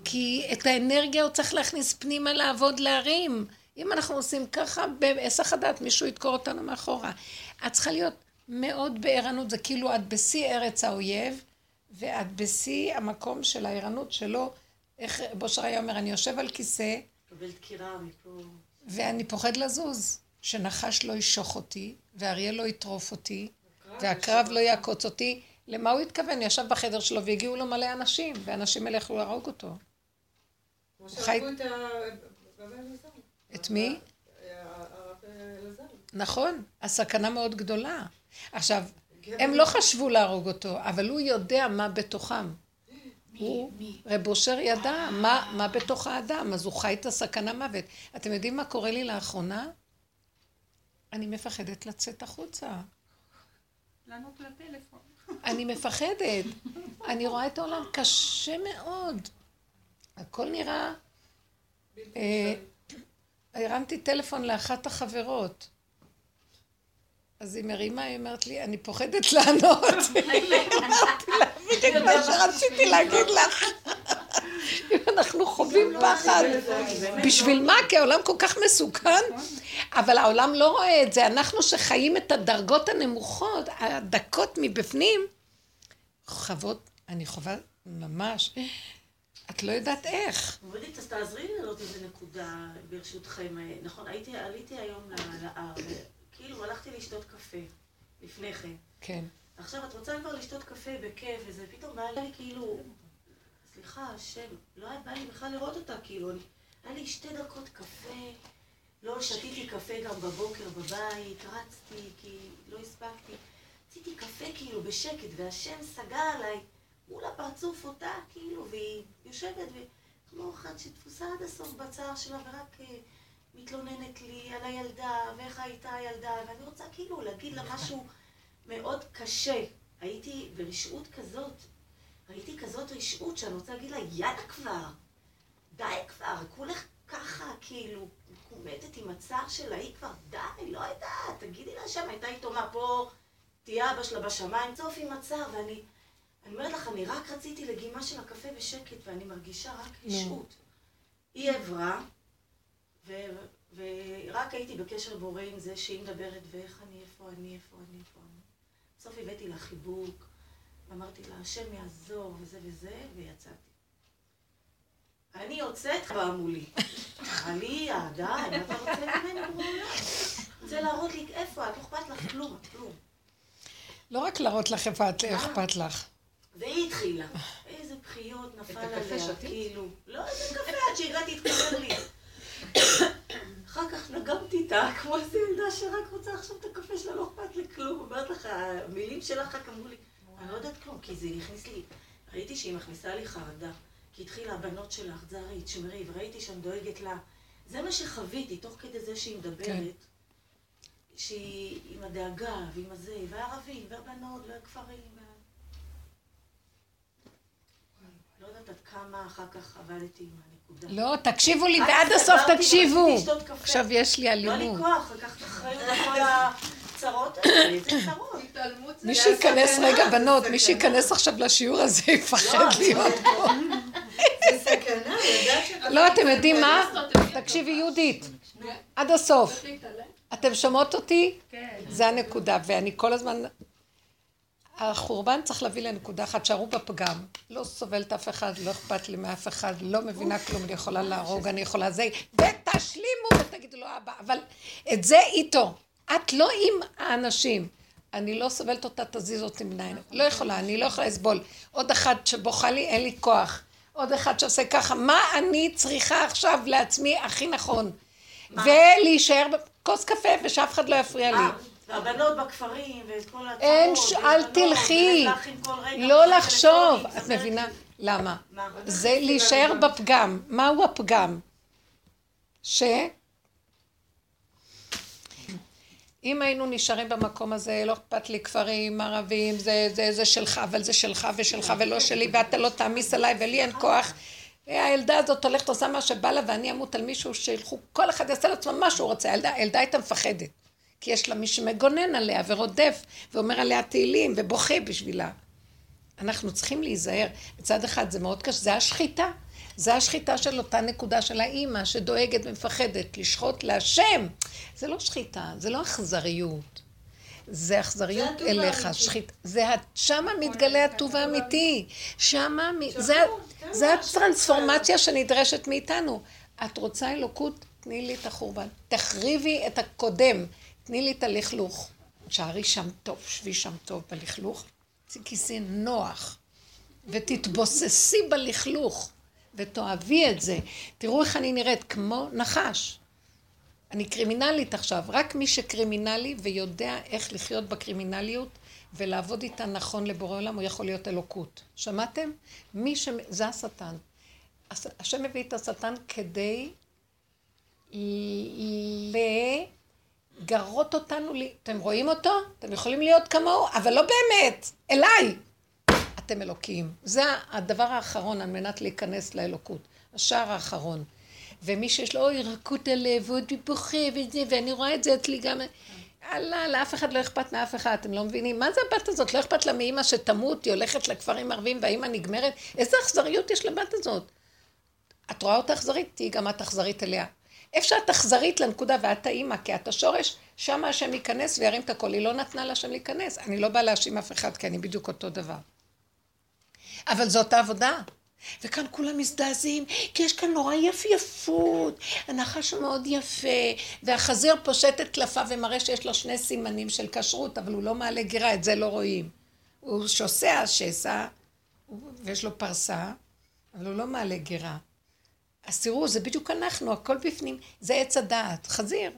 כי את האנרגיה הוא צריך להכניס פנימה לעבוד להרים. אם אנחנו עושים ככה, בהיסח הדעת מישהו ידקור אותנו מאחורה. את צריכה להיות מאוד בערנות, זה כאילו את בשיא ארץ האויב, ואת בשיא המקום של הערנות שלו. איך בושר היה אומר, אני יושב על כיסא, קבל דקירה מפה. ואני פוחד לזוז, שנחש לא ישוך אותי, ואריה לא יטרוף אותי, והקרב לא יעקוץ אותי. למה הוא התכוון? הוא ישב בחדר שלו והגיעו לו מלא אנשים, ואנשים האלה יכלו להרוג אותו. כמו שהרגו את הרב אלעזר. את מי? הרב אלעזר. נכון, הסכנה מאוד גדולה. עכשיו. הם לא חשבו להרוג אותו, אבל הוא יודע מה בתוכם. הוא, רב אושר ידע מה, מה בתוך האדם, אז הוא חי את הסכנה מוות. אתם יודעים מה קורה לי לאחרונה? אני מפחדת לצאת החוצה. לענות לטלפון. אני מפחדת. אני רואה את העולם קשה מאוד. הכל נראה... אה. הרמתי טלפון לאחת החברות. אז היא מרימה, היא אומרת לי, אני פוחדת לענות. אמרתי לה, בדיוק מה שרציתי להגיד לך. אם אנחנו חווים פחד. בשביל מה? כי העולם כל כך מסוכן, אבל העולם לא רואה את זה. אנחנו שחיים את הדרגות הנמוכות, הדקות מבפנים, חוות, אני חווה ממש, את לא יודעת איך. מורית, אז תעזרי לי לעלות איזה נקודה, ברשותכם. נכון, הייתי, עליתי היום להר, כאילו הלכתי לשתות קפה, לפני כן. כן. עכשיו, את רוצה כבר לשתות קפה בכיף, וזה פתאום בא לי כאילו, סליחה, השם, לא היה בא לי בכלל לראות אותה, כאילו, אני, היה לי שתי דקות קפה, לא שתיתי קפה גם בבוקר בבית, רצתי, כי לא הספקתי. רציתי קפה כאילו בשקט, והשם סגר עליי מול הפרצוף אותה, כאילו, והיא יושבת, וכמו אחת שתפוסה עד הסוף בצער שלה, ורק אה, מתלוננת לי על הילדה, ואיך הייתה הילדה, ואני רוצה כאילו להגיד לה משהו מאוד קשה. הייתי ברשעות כזאת, ראיתי כזאת רשעות שאני רוצה להגיד לה, יאללה כבר, די כבר, כולך ככה, כאילו, מקומטת עם הצער שלה, היא כבר, די, לא יודעת, תגידי לה שם, הייתה איתו מה פה, תהיה אבא שלה בשמיים, צוף עם הצער, ואני, אני אומרת לך, אני רק רציתי לגימה של הקפה בשקט, ואני מרגישה רק רשעות. היא עברה, ורק הייתי בקשר בורא עם זה שהיא מדברת, ואיך אני, איפה אני, איפה אני, איפה אני. בסוף הבאתי לה חיבוק, ואמרתי לה, השם יעזור, וזה וזה, ויצאתי. אני יוצאת, באה מולי. די, מה אתה רוצה ממני בעולם? רוצה להראות לי איפה את, לא אכפת לך כלום, כלום. לא רק להראות לך איפה את- אכפת לך. והיא התחילה. איזה בחיות נפל עליה? כאילו. לא, איזה קפה עד שהגעתי התקשר לי. אחר כך נגמתי איתה, כמו איזה ילדה שרק רוצה עכשיו את הקפה שלה, לא אכפת לי כלום. אומרת לך, המילים שלך רק אמרו לי, אני לא יודעת כלום, כי זה הכניס לי, ראיתי שהיא מכניסה לי חרדה. כי התחילה הבנות שלך, תזהרי, תשמרי, וראיתי שאני דואגת לה. זה מה שחוויתי, תוך כדי זה שהיא מדברת. כן. שהיא עם הדאגה ועם הזה, והערבים, והבנות, והכפרים. לא יודעת עד כמה אחר כך עבדתי עם הנקודה. לא, תקשיבו לי רק ועד הסוף סגרתי תקשיבו. עכשיו יש לי לא היה לי אלימות. כוח לקחת אחריות על כל הצער צרות, אז זה צרות. מי שייכנס, רגע, בנות. מי שייכנס עכשיו לשיעור הזה יפחד לא, להיות פה. לא, אתם יודעים מה? תקשיבי, יהודית, עד הסוף. אתם שומעות אותי? כן. זה הנקודה, ואני כל הזמן... החורבן צריך להביא לנקודה אחת, שערו בפגם. לא סובלת אף אחד, לא אכפת לי מאף אחד, לא מבינה כלום, אני יכולה להרוג, אני יכולה זה, ותשלימו ותגידו לו אבא, אבל את זה איתו. את לא עם האנשים. אני לא סובלת אותה, תזיז אותי מן העין. לא יכולה, אני לא יכולה לסבול. עוד אחד שבוכה לי, אין לי כוח. עוד אחד שעושה ככה. מה אני צריכה עכשיו לעצמי הכי נכון? ולהישאר בכוס קפה ושאף אחד לא יפריע לי. אה, והבנות בכפרים, ואת כל הצרות. אין, אל תלכי. לא לחשוב. את מבינה? למה? מה? זה להישאר בפגם. מהו הפגם? ש... אם היינו נשארים במקום הזה, לא אכפת לי כפרים, ערבים, זה, זה, זה שלך, אבל זה שלך ושלך ולא שלי, ואתה לא תעמיס עליי ולי אין כוח. הילדה הזאת הולכת עושה מה שבא לה ואני אמות על מישהו שילכו, כל אחד יעשה לעצמו מה שהוא רוצה. הילדה, הילדה הייתה מפחדת. כי יש לה מי שמגונן עליה ורודף ואומר עליה תהילים ובוכה בשבילה. אנחנו צריכים להיזהר. מצד אחד זה מאוד קשה, זה השחיטה. זה השחיטה של אותה נקודה של האימא שדואגת ומפחדת לשחוט להשם. זה לא שחיטה, זה לא אכזריות. זה אכזריות הטוב אליך. שחית... זה שמה מתגלה הטוב האמיתי. שמה, זה, כן, זה מה הטרנספורמציה שנדרשת מאיתנו. את רוצה אלוקות? תני לי את החורבן. תחריבי את הקודם, תני לי את הלכלוך. שערי שם טוב, שבי שם טוב בלכלוך, כיסי נוח, ותתבוססי בלכלוך, ותאהבי את זה. תראו איך אני נראית, כמו נחש. אני קרימינלית עכשיו, רק מי שקרימינלי ויודע איך לחיות בקרימינליות ולעבוד איתה נכון לבורא עולם, הוא יכול להיות אלוקות. שמעתם? מי ש... זה השטן. הש- השם מביא את השטן כדי ל- לגרות אותנו, ל- אתם רואים אותו? אתם יכולים להיות כמוהו, אבל לא באמת, אליי. אתם אלוקים. זה הדבר האחרון על מנת להיכנס לאלוקות. השער האחרון. ומי שיש לו אוי רכות הלב, ועוד בוכה וזה, ואני רואה את זה אצלי גם... אללה, לאף אחד לא אכפת מאף אחד, אתם לא מבינים? מה זה הבת הזאת? לא אכפת לה מאימא שתמות, היא הולכת לכפרים ערבים והאימא נגמרת? איזה אכזריות יש לבת הזאת? את רואה אותה אכזרית? תהיי גם את אכזרית אליה. איפה שאת אכזרית לנקודה ואת האימא, כי את השורש, שם השם ייכנס וירים את הכל. היא לא נתנה להשם להיכנס. אני לא באה להאשים אף אחד, כי אני בדיוק אותו דבר. אבל זאת העבודה. וכאן כולם מזדעזעים, כי יש כאן נורא יפייפות, הנחש מאוד יפה, והחזיר פושט את טלפיו ומראה שיש לו שני סימנים של כשרות, אבל הוא לא מעלה גירה, את זה לא רואים. הוא שוסע שסע, ויש לו פרסה, אבל הוא לא מעלה גירה. אז תראו, זה בדיוק אנחנו, הכל בפנים, זה עץ הדעת, חזיר.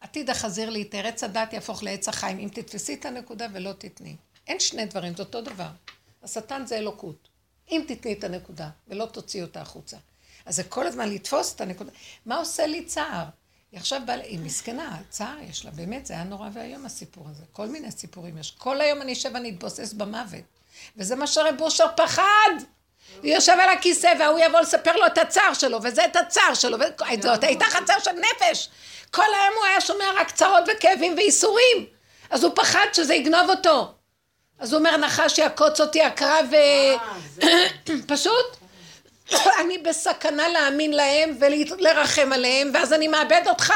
עתיד החזיר להתאר, עץ הדעת יהפוך לעץ החיים, אם תתפסי את הנקודה ולא תתני. אין שני דברים, זה אותו דבר. השטן זה אלוקות. אם תתני את הנקודה ולא תוציאי אותה החוצה. אז זה כל הזמן לתפוס את הנקודה. מה עושה לי צער? היא עכשיו באה, היא מסכנה, צער יש לה, באמת, זה היה נורא ואיום הסיפור הזה. כל מיני סיפורים יש. כל היום אני אשב ואני אתבוסס במוות. וזה מה שרב אושר פחד. הוא יושב על הכיסא והוא יבוא לספר לו את הצער שלו, וזה את הצער שלו, וזאת הייתה חצר של נפש. כל היום הוא היה שומע רק צרות וכאבים וייסורים. אז הוא פחד שזה יגנוב אותו. אז הוא אומר, נחש יעקוץ אותי הקרב. אה. פשוט, אני בסכנה להאמין להם ולרחם עליהם, ואז אני מאבד אותך.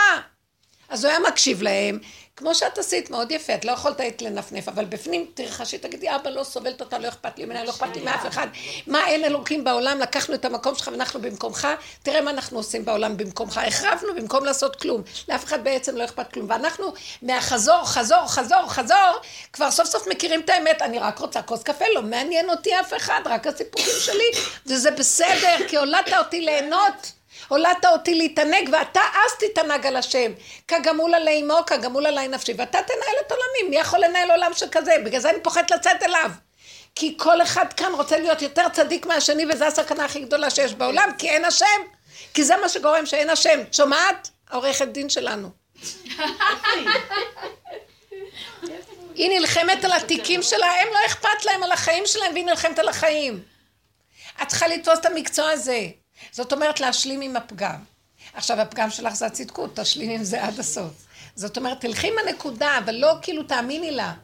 אז הוא היה מקשיב להם, כמו שאת עשית, מאוד יפה, את לא יכולת היית לנפנף, אבל בפנים תרחשי, תגידי, אבא לא סובלת אותה, לא אכפת לי ממנה, לא אכפת לי מאף אחד. מה, אין אלוקים בעולם, לקחנו את המקום שלך ואנחנו במקומך, תראה מה אנחנו עושים בעולם במקומך, החרבנו במקום לעשות כלום. לאף אחד בעצם לא אכפת כלום. ואנחנו מהחזור, חזור, חזור, חזור, כבר סוף סוף מכירים את האמת, אני רק רוצה כוס קפה, לא מעניין אותי אף אחד, רק הסיפורים שלי, וזה בסדר, כי הולדת אותי ליהנות. הולדת אותי להתענג, ואתה אז תתענג על השם. כגמול עלי אמו, כגמול עלי נפשי, ואתה תנהל את עולמי. מי יכול לנהל עולם שכזה? בגלל זה אני פוחדת לצאת אליו. כי כל אחד כאן רוצה להיות יותר צדיק מהשני, וזו הסכנה הכי גדולה שיש בעולם, כי אין השם. כי זה מה שגורם שאין השם. שומעת? העורכת דין שלנו. היא נלחמת על התיקים שלה, הם לא אכפת להם על החיים שלהם, והיא נלחמת על החיים. את צריכה לתפוס את המקצוע הזה. זאת אומרת להשלים עם הפגם. עכשיו הפגם שלך זה הצדקות, תשלים עם זה עד הסוף. זאת אומרת, תלכי עם הנקודה, אבל לא כאילו תאמיני לה.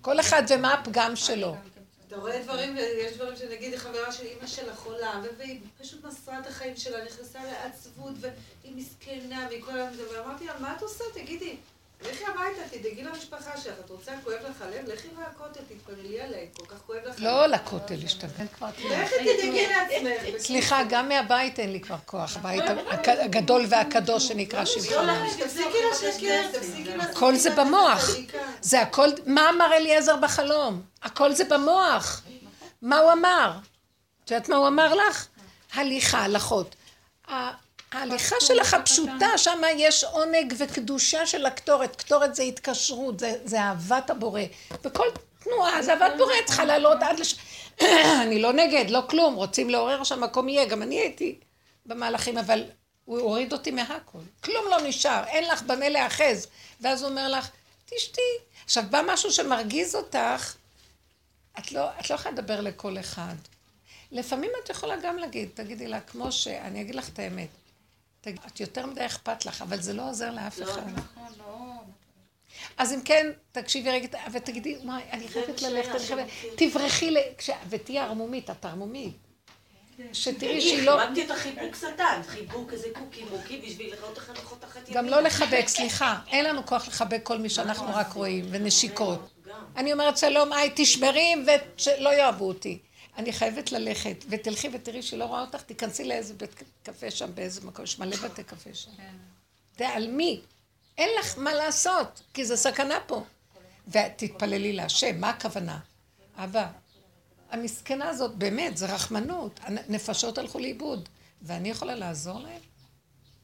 כל אחד ומה הפגם שלו. אתה רואה דברים, ויש דברים שנגיד חברה של אימא שלה חולה, והיא פשוט מסרה את החיים שלה, נכנסה לעצבות, והיא מסכנה, והיא כל היום מדברת. אמרתי לה, מה את עושה? תגידי, לכי הביתה, תדאגי למשפחה שלך, את רוצה, כואב לך הלב? לכי לכותל, תתפללי עליה, כל כך כואב לך. לא לכותל להשתגע כבר. לכי תדאגי לעצמך. סליחה, גם מהבית אין לי כבר כוח. הבית הגדול והקדוש שנקרא שבחם. תפסיקי לשקר, תפסיקי לעצמך. הכל זה במוח. זה הכל, מה אמר אליעזר בחלום? הכל זה במוח. מה הוא אמר? את יודעת מה הוא אמר לך? הליכה, הלכות. ההליכה שלך הפשוטה, שם יש עונג וקדושה של הקטורת. קטורת זה התקשרות, זה, זה אהבת הבורא. וכל תנועה זה אהבת בורא, צריכה לעלות עד לש... אני לא נגד, לא כלום, רוצים לעורר שהמקום יהיה, גם אני הייתי במהלכים, אבל הוא הוריד אותי מהכל. כלום לא נשאר, אין לך במה להאחז. ואז הוא אומר לך, תשתי. עכשיו, בא משהו שמרגיז אותך, את לא, את לא יכולה לדבר לכל אחד. לפעמים את יכולה גם להגיד, תגידי לה, כמו ש... אני אגיד לך את האמת. תגיד, את יותר מדי אכפת לך, אבל זה לא עוזר לאף אחד. נכון, לא. אז אם כן, תקשיבי רגע, ותגידי, וואי, אני חייבת מה ללכת, אני חייבת... תברחי ותהיי ערמומית, את ערמומית. שתראי אני שהיא לא... חיבקתי אותה חיבוק שטן, חיבוק איזה קוקי מוקי בשביל לראות איך לחתוך תחת ימין. גם לא לחבק, סליחה, אין לנו כוח לחבק כל מי שאנחנו רק רואים, ונשיקות. אני אומרת שלום, היי, תשמרי ושלא יאהבו אותי. אני חייבת ללכת, ותלכי ותראי שהיא לא רואה אותך, תיכנסי לאיזה בית קפה שם, באיזה מקום, יש מלא בתי קפה שם. תעלמי. אין לך מה לעשות, כי זה סכנה פה. ותתפללי להשם, מה הכוונה? אבא, המסכנה הזאת, באמת, זה רחמנות. הנפשות הלכו לאיבוד, ואני יכולה לעזור להם?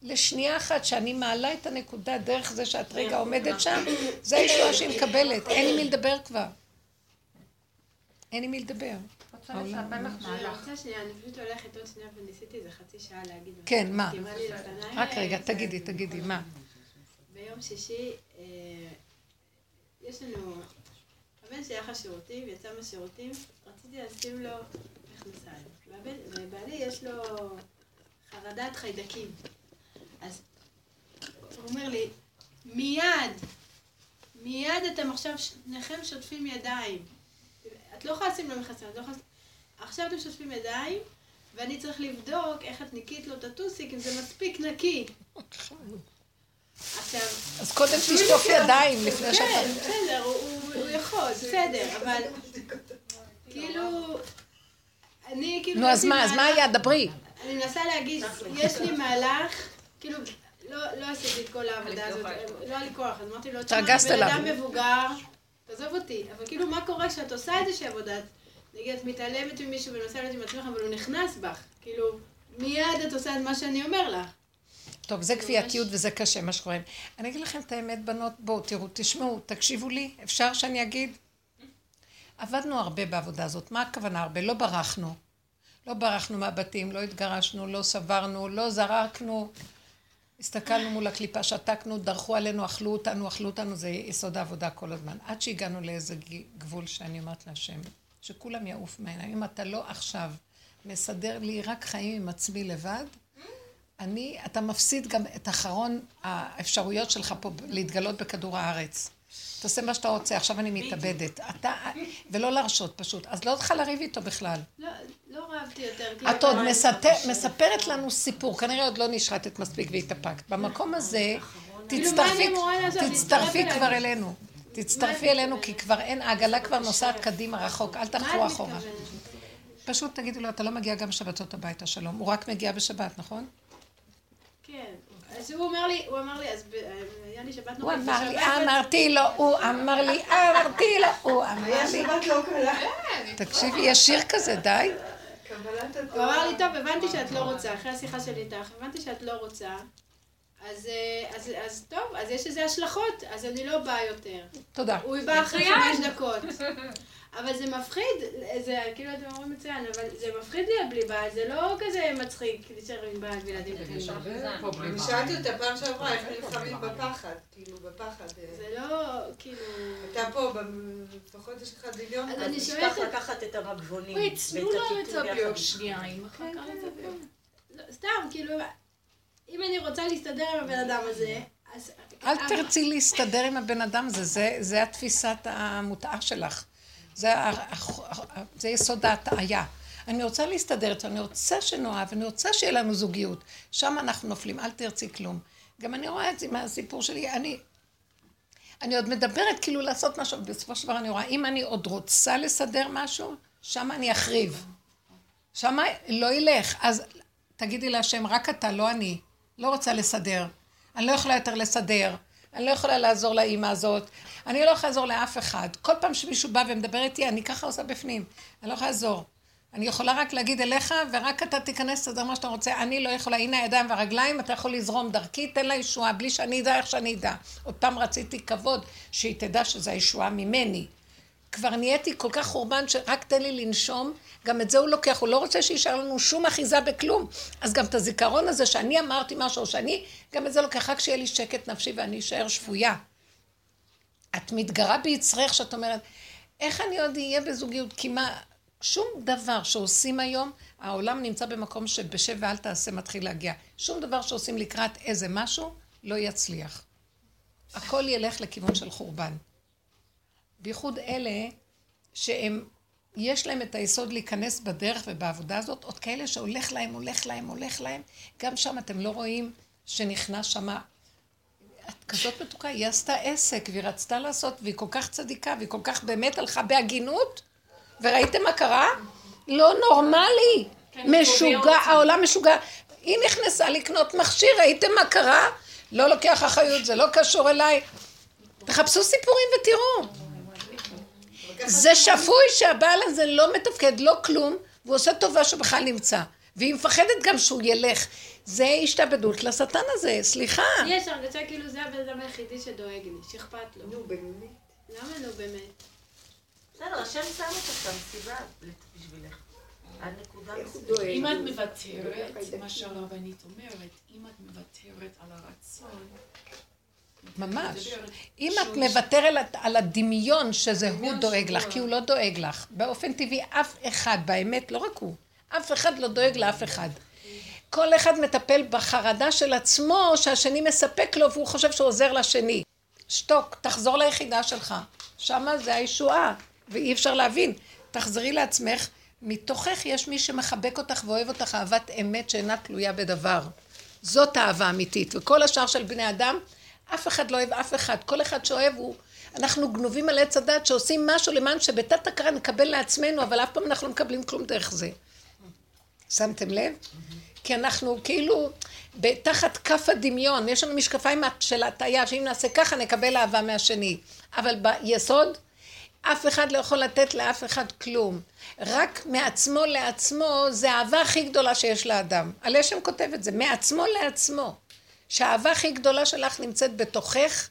לשנייה אחת שאני מעלה את הנקודה דרך זה שאת רגע עומדת שם, זה הישועה שהיא מקבלת, אין עם מי לדבר כבר. אין עם מי לדבר. רוצה לספר לך אני מהלך. רוצה שנייה, אני פשוט הולכת עוד שנייה וניסיתי איזה חצי שעה להגיד. כן, מה? רק רגע, תגידי, תגידי, מה? ביום שישי, אה, יש לנו, הבן שלי הלך לשירותים, יצא מהשירותים, רציתי לשים לו מכנסיים. ובעלי יש לו חרדת חיידקים. אז הוא אומר לי, מיד, מיד אתם עכשיו שניכם שוטפים ידיים. את לא יכולה לשים לו מכנסיים, את לא יכולה... עכשיו אתם שוטפים ידיים, ואני צריך לבדוק איך את ניקית לו את הטוסיק, אם זה מספיק נקי. עכשיו, אז קודם תשטוף ידיים לפני שאתה... כן, בסדר, הוא- יכול, בסדר, אבל כאילו, אני כאילו... נו, אז מה, אז מה היה? דברי. אני מנסה להגיד, יש לי מהלך, כאילו, לא לא עשיתי את כל העבודה הזאת, לא היה לי כוח, אז אמרתי לו, תשמע, אני התרגזת בן עליו. אדם מבוגר, תעזוב אותי, אבל כאילו, מה קורה כשאת עושה איזושהי עבודה? נגיד, את מתעלמת ממישהו ומנסה להיות עם עצמך, אבל הוא נכנס בך, כאילו, מיד את עושה את מה שאני אומר לך. טוב, זה כפייתיות וזה קשה, מה שקורה. אני אגיד לכם את האמת, בנות, בואו, תראו, תשמעו, תקשיבו לי, אפשר שאני אגיד? עבדנו הרבה בעבודה הזאת. מה הכוונה הרבה? לא ברחנו. לא ברחנו מהבתים, לא התגרשנו, לא סברנו, לא זרקנו. הסתכלנו מול הקליפה, שתקנו, דרכו עלינו, אכלו אותנו, אכלו אותנו, זה יסוד העבודה כל הזמן. עד שהגענו לאיזה גבול שאני אומרת להשם, שכולם יעוף מהעיניים. אם אתה לא עכשיו מסדר לי רק חיים עם עצמי לבד, אני, אתה מפסיד גם את אחרון האפשרויות שלך פה להתגלות בכדור הארץ. תעשה מה שאתה רוצה, עכשיו אני מתאבדת. אתה, ולא להרשות פשוט. אז לא צריכה לריב איתו בכלל. לא, לא רבתי יותר. כאילו, את עוד מספרת לנו סיפור, כנראה עוד לא נשחטת מספיק והתאפקת. במקום הזה, כאילו, תצטרפי, להצטרף כבר? אלינו. תצטרפי אלינו, כי כבר אין, העגלה כבר נוסעת קדימה רחוק, אל את אחורה. פשוט תגידו לו, אתה לא מגיע גם שבתות הביתה, שלום. הוא רק מגיע בשבת, נכון? כן. אז הוא אומר לי, הוא אמר לי, אז היה לי שבת הוא נורית. אמר לי, בשבת- אמרתי לו, הוא אמר לי, אמרתי לו, הוא אמר היה לי. שבת לא קלה. תקשיבי, יש שיר כזה, די. קבלת הוא. אמר לי, טוב, הבנתי שאת לא רוצה, אחרי השיחה שלי איתך, הבנתי שאת לא רוצה, אז, אה, אז, אז טוב, אז יש לזה השלכות, אז אני לא באה יותר. תודה. הוא בא אחרי חמש דקות. אבל זה מפחיד, זה כאילו אתם אומרים מצוין, אבל זה מפחיד להיות בלי בעל, זה לא כזה מצחיק להישאר עם בעל וילדים קטנים. אני שאלתי אותה פעם שעברה איך נלחמים בפחד, כאילו בפחד. אה, זה לא, כאילו... אתה פה, לפחות יש לך דמיון. אז. אני שואלת... לקחת את המגבונים. זה הקיטור ביום יחד. שנייה עם החכה. לא, סתם, כאילו, אם אני רוצה להסתדר עם הבן אדם הזה. אל תרצי להסתדר עם הבן אדם הזה, זה, זה התפיסת המותאה שלך. זה, זה יסוד ההטעיה. אני רוצה להסתדר איתו, אני רוצה שנאהב, אני רוצה שיהיה לנו זוגיות. שם אנחנו נופלים, אל תרצי כלום. גם אני רואה את זה מהסיפור שלי, אני... אני עוד מדברת כאילו לעשות משהו, בסופו של דבר אני רואה, אם אני עוד רוצה לסדר משהו, שם אני אחריב. שם לא ילך. אז תגידי להשם, רק אתה, לא אני. לא רוצה לסדר. אני לא יכולה יותר לסדר. אני לא יכולה לעזור לאימא הזאת. אני לא יכולה לעזור לאף אחד. כל פעם שמישהו בא ומדבר איתי, אני ככה עושה בפנים. אני לא יכולה לעזור. אני יכולה רק להגיד אליך, ורק אתה תיכנס, תסדר מה שאתה רוצה. אני לא יכולה, הנה הידיים והרגליים, אתה יכול לזרום דרכי, תן לה ישועה, בלי שאני אדע איך שאני אדע. עוד פעם רציתי כבוד, שהיא תדע שזו הישועה ממני. כבר נהייתי כל כך חורבן שרק תן לי לנשום, גם את זה הוא לוקח, הוא לא רוצה שישאר לנו שום אחיזה בכלום. אז גם את הזיכרון הזה שאני אמרתי משהו, שאני, גם את זה לוקח, רק שיהיה לי שקט נפשי ואני אשאר שבויה. את מתגרה ביצרך שאת אומרת, איך אני עוד אהיה בזוגיות? כי מה, שום דבר שעושים היום, העולם נמצא במקום שבשב ואל תעשה מתחיל להגיע. שום דבר שעושים לקראת איזה משהו, לא יצליח. הכל ילך לכיוון של חורבן. בייחוד אלה שהם, יש להם את היסוד להיכנס בדרך ובעבודה הזאת, עוד כאלה שהולך להם, הולך להם, הולך להם, גם שם אתם לא רואים שנכנס שמה את כזאת מתוקה, היא עשתה עסק, והיא רצתה לעשות, והיא כל כך צדיקה, והיא כל כך באמת הלכה בהגינות, וראיתם מה קרה? לא נורמלי, משוגע, העולם משוגע. היא נכנסה לקנות מכשיר, ראיתם מה קרה? לא לוקח אחריות, זה לא קשור אליי. תחפשו סיפורים ותראו. זה שפוי שהבעל הזה לא מתפקד, לא כלום, והוא עושה טובה שהוא בכלל נמצא. והיא מפחדת גם שהוא ילך. זה השתעבדות לשטן הזה, סליחה. לי יש הרגשה כאילו זה הבן אדם היחידי שדואג לי, שאכפת לו. נו, באמת. למה נו באמת? בסדר, השם שם אותך שם סיבה בשבילך. הנקודה מסוימת. אם את מוותרת. מה שהרבנית אומרת, אם את מוותרת על הרצון, ממש. אם את מוותר על, הדמיון שזה הוא דואג לך. כי הוא לא דואג לך. באופן טבעי אף אחד, באמת, לא רק הוא, אף אחד לא דואג לאף אחד. כל אחד מטפל בחרדה של עצמו שהשני מספק לו והוא חושב שהוא עוזר לשני. שתוק, תחזור ליחידה שלך. שמה זה הישועה, ואי אפשר להבין. תחזרי לעצמך, מתוכך יש מי שמחבק אותך ואוהב אותך אהבת אמת שאינה תלויה בדבר. זאת אהבה אמיתית. וכל השאר של בני אדם, אף אחד לא אוהב אף אחד. כל אחד שאוהב הוא... אנחנו גנובים על עץ הדת שעושים משהו למען שבתת הכרה נקבל לעצמנו, אבל אף פעם אנחנו לא מקבלים כלום דרך זה. שמתם לב? כי אנחנו כאילו תחת כף הדמיון, יש לנו משקפיים של הטעיה, שאם נעשה ככה נקבל אהבה מהשני. אבל ביסוד, אף אחד לא יכול לתת לאף אחד כלום. רק מעצמו לעצמו, זה האהבה הכי גדולה שיש לאדם. הלשם כותב את זה, מעצמו לעצמו. שהאהבה הכי גדולה שלך נמצאת בתוכך,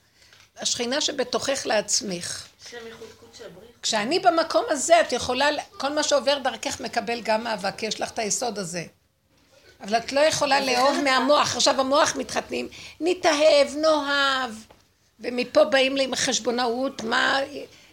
השכינה שבתוכך לעצמך. כשאני במקום הזה, את יכולה, כל מה שעובר דרכך מקבל גם אהבה, כי יש לך את היסוד הזה. אבל את לא יכולה לאהוב מהמוח. עכשיו המוח מתחתנים, נתאהב, נאהב, ומפה באים לי עם חשבונאות, מה,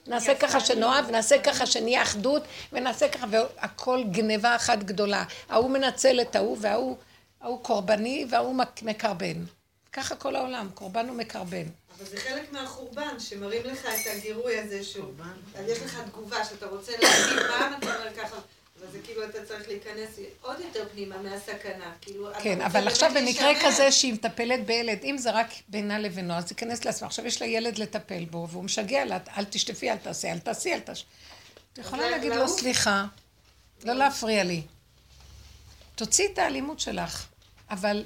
נעשה ככה שנאהב, ונעשה ככה שנהיה אחדות, ונעשה ככה, והכל גניבה אחת גדולה. ההוא מנצל את ההוא, וההוא ההוא קורבני, וההוא מק- מקרבן. ככה כל העולם, קורבן ומקרבן. אבל זה חלק מהחורבן, שמראים לך את הגירוי הזה שהוא... אז יש לך תגובה שאתה רוצה להגיד, פעם אתה אומר ככה, אבל זה כאילו אתה צריך להיכנס עוד יותר פנימה מהסכנה. כאילו, כן, אבל עכשיו במקרה להישמר. כזה שהיא מטפלת בילד, אם זה רק בינה לבינו, אז תיכנס לעצמה. עכשיו יש לה ילד לטפל בו, והוא משגע לה, אל תשטפי, אל תעשי, אל תעשי, אל תעשי. את יכולה להגיד לו, להוא? סליחה, לא להפריע לי. תוציאי את האלימות שלך, אבל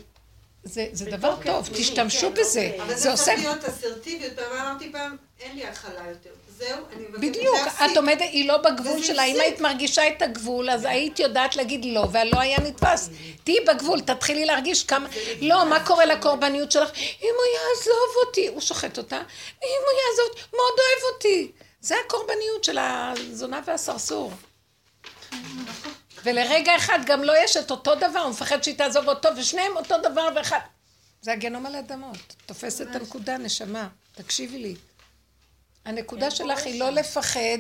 זה זה דבר טוב, פנימי, תשתמשו כן, בזה. אוקיי. אבל זה זה עושה... צריך להיות אסרטיביות. פעם אמרתי פעם, אין לי הכלה יותר. זהו, אני מבקשת בדיוק, להפסיק. את עומדת, היא לא בגבול שלה, אם. היית מרגישה את הגבול, אז היית יודעת להגיד לא, והלא היה נתפס. תהיי בגבול, תתחילי להרגיש כמה... לא, מה קורה לקורבניות שלך? אם הוא יעזוב אותי, הוא שוחט אותה, אם הוא יעזוב אותי, מאוד אוהב אותי. זה הקורבניות של הזונה והסרסור. ולרגע אחד גם לא יש את אותו דבר, הוא מפחד שהיא תעזוב אותו, ושניהם אותו דבר ואחד. זה הגנום על אדמות. תופס את הנקודה, נשמה. תקשיבי לי. הנקודה שלך היא לא לפחד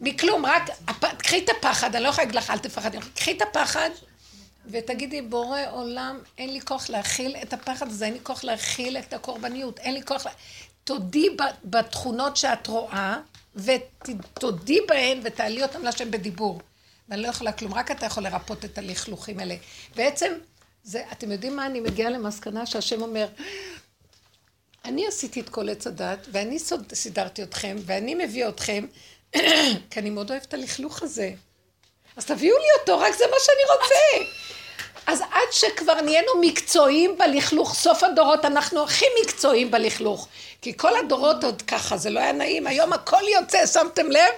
מכלום, רק, קחי את הפחד, אני לא יכולה להגיד לך אל תפחדי, קחי את הפחד ותגידי, בורא עולם, אין לי כוח להכיל את הפחד הזה, אין לי כוח להכיל את הקורבניות, אין לי כוח... לה... תודי בתכונות שאת רואה, ותודי בהן ותעלי אותן להשם בדיבור. ואני לא יכולה כלום, רק אתה יכול לרפות את הלכלוכים האלה. בעצם, זה, אתם יודעים מה? אני מגיעה למסקנה שהשם אומר, אני עשיתי את כל עץ הדת, ואני סוד- סידרתי אתכם, ואני מביא אתכם, כי אני מאוד אוהבת את הלכלוך הזה. אז תביאו לי אותו, רק זה מה שאני רוצה. אז עד שכבר נהיינו מקצועיים בלכלוך, סוף הדורות אנחנו הכי מקצועיים בלכלוך. כי כל הדורות עוד ככה, זה לא היה נעים. היום הכל יוצא, שמתם לב?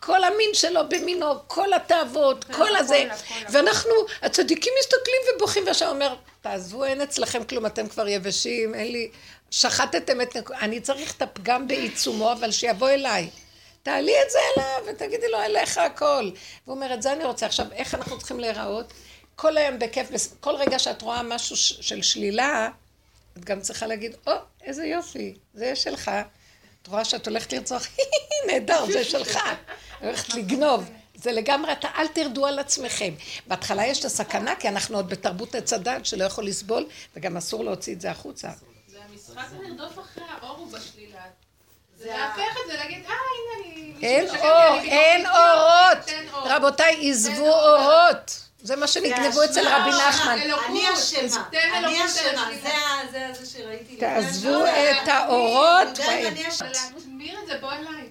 כל המין שלו במינו, כל התאוות, כל הזה. ואנחנו, הצדיקים מסתכלים ובוכים, והשם אומר, תעזבו, אין אצלכם כלום, אתם כבר יבשים, אין לי... שחטתם את... אני צריך את הפגם בעיצומו, אבל שיבוא אליי. תעלי את זה אליו ותגידי לו, אליך הכל. והוא אומר, את זה אני רוצה. עכשיו, איך אנחנו צריכים להיראות? כל היום בכיף, כל רגע שאת רואה משהו של שלילה, את גם צריכה להגיד, או, איזה יופי, זה שלך. את רואה שאת הולכת לרצוח, נהדר, זה שלך. הולכת לגנוב. זה לגמרי, אתה אל תרדו על עצמכם. בהתחלה יש את הסכנה, כי אנחנו עוד בתרבות עץ הדת שלא יכול לסבול, וגם אסור להוציא את זה החוצה. זה המשחק לרדוף אחרי האור הוא בשלילה. זה להפך את זה, להגיד, אה, הנה אני... אין אור, אני אין אורות. רבותיי, עזבו. אורות. זה מה שנגנבו אצל. רבי נחמן. אני אשמה, אני אשמה, זה זה שראיתי. תעזבו את האורות אני- אשמה. להטמיר את זה, בוא אליי.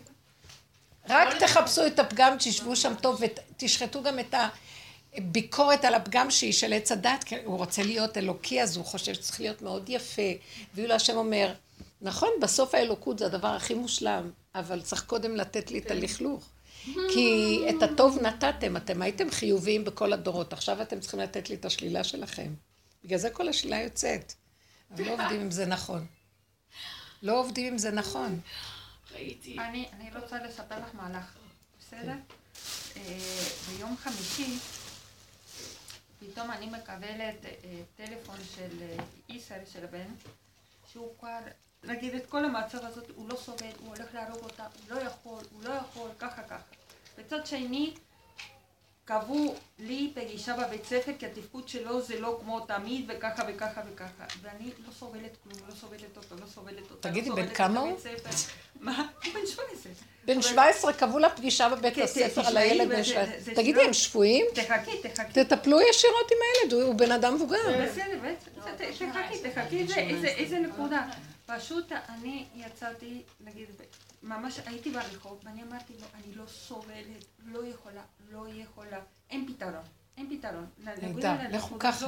רק תחפשו את הפגם, תשבו שם טוב ותשחטו גם את הביקורת על הפגם שהיא של עץ הדת, כי הוא רוצה להיות אלוקי, אז הוא חושב שצריך להיות מאוד יפה. ואילו השם אומר, נכון, בסוף האלוקות זה הדבר הכי מושלם, אבל צריך קודם לתת לי את הלכלוך. כי את הטוב נתתם, אתם הייתם חיוביים בכל הדורות, עכשיו אתם צריכים לתת לי את השלילה שלכם. בגלל זה כל השלילה יוצאת. אבל לא עובדים אם זה נכון. לא עובדים אם זה נכון. אני, אני רוצה לספר לך מהלך, בסדר? אה, ביום חמישי, פתאום אני מקבלת אה, טלפון של אה, איסר, של הבן, שהוא כבר, נגיד את כל המצב הזאת, הוא לא סובל, הוא הולך להרוג אותה, הוא לא יכול, הוא לא יכול, ככה ככה. בצד שני, קבעו לי פגישה בבית ספר, כי התפקוד שלו זה לא כמו תמיד, וככה וככה וככה. ואני לא סובלת כלום, לא סובלת אותו, לא סובלת אותו. תגידי, לא בן סובלת את כמה ספר. מה? הוא בן 17. בן אבל- 17 קבעו לה פגישה בבית כן, הספר על הילד בן 17. זה- זה תגידי, הם שפויים? תחכי, תחכי. תטפלו ישירות עם הילד, הוא הוא בן אדם מבוגר. בסדר, תחכי, תחכי, זה- איזה- איזה נקודה. פשוט אני יצאתי, נגיד, ממש הייתי ברחוב, ואני אמרתי לו, אני לא סובלת, לא יכולה, לא יכולה, אין פתרון, אין פתרון. נהדר, לכו ככה.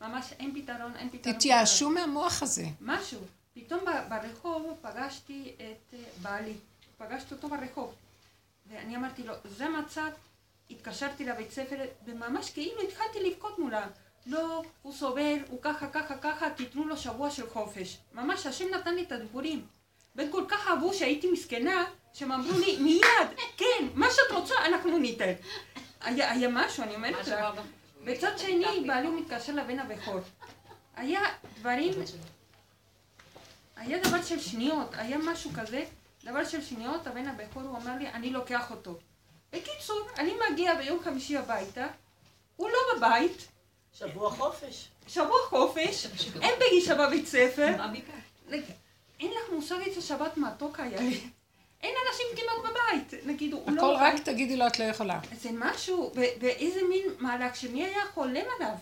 ממש אין פתרון, אין פתרון. תתייאשו מהמוח הזה. משהו. פתאום ברחוב פגשתי את אה, בעלי, פגשתי אותו ברחוב. ואני אמרתי לו, זה מצב, התקשרתי לבית ספר, וממש כאילו התחלתי לבכות מולה. לא, הוא סובל, הוא ככה, ככה, ככה, תיתנו לו שבוע של חופש. ממש, השם נתן לי את הדיבורים. והם כל כך אהבו שהייתי מסכנה, שהם אמרו לי, מיד, כן, מה שאת רוצה, אנחנו ניתן. היה, היה משהו, אני אומרת לך. בצד שני, בעלי מתקשר לבן הבכור. היה דברים היה דבר של שניות, היה משהו כזה, דבר של שניות, הבן הבכור הוא אמר לי, אני לוקח אותו. בקיצור, אני מגיע ביום חמישי הביתה, הוא לא בבית, שבוע חופש. שבוע חופש, אין פגישה בבית ספר. אין לך מושג איזה שבת מתוק היה לי. אין אנשים כמעט בבית, נגיד, הוא לא... הכל רק תגידי לו, את לא יכולה. זה משהו, ואיזה מין מהלך שמי היה חולם עליו.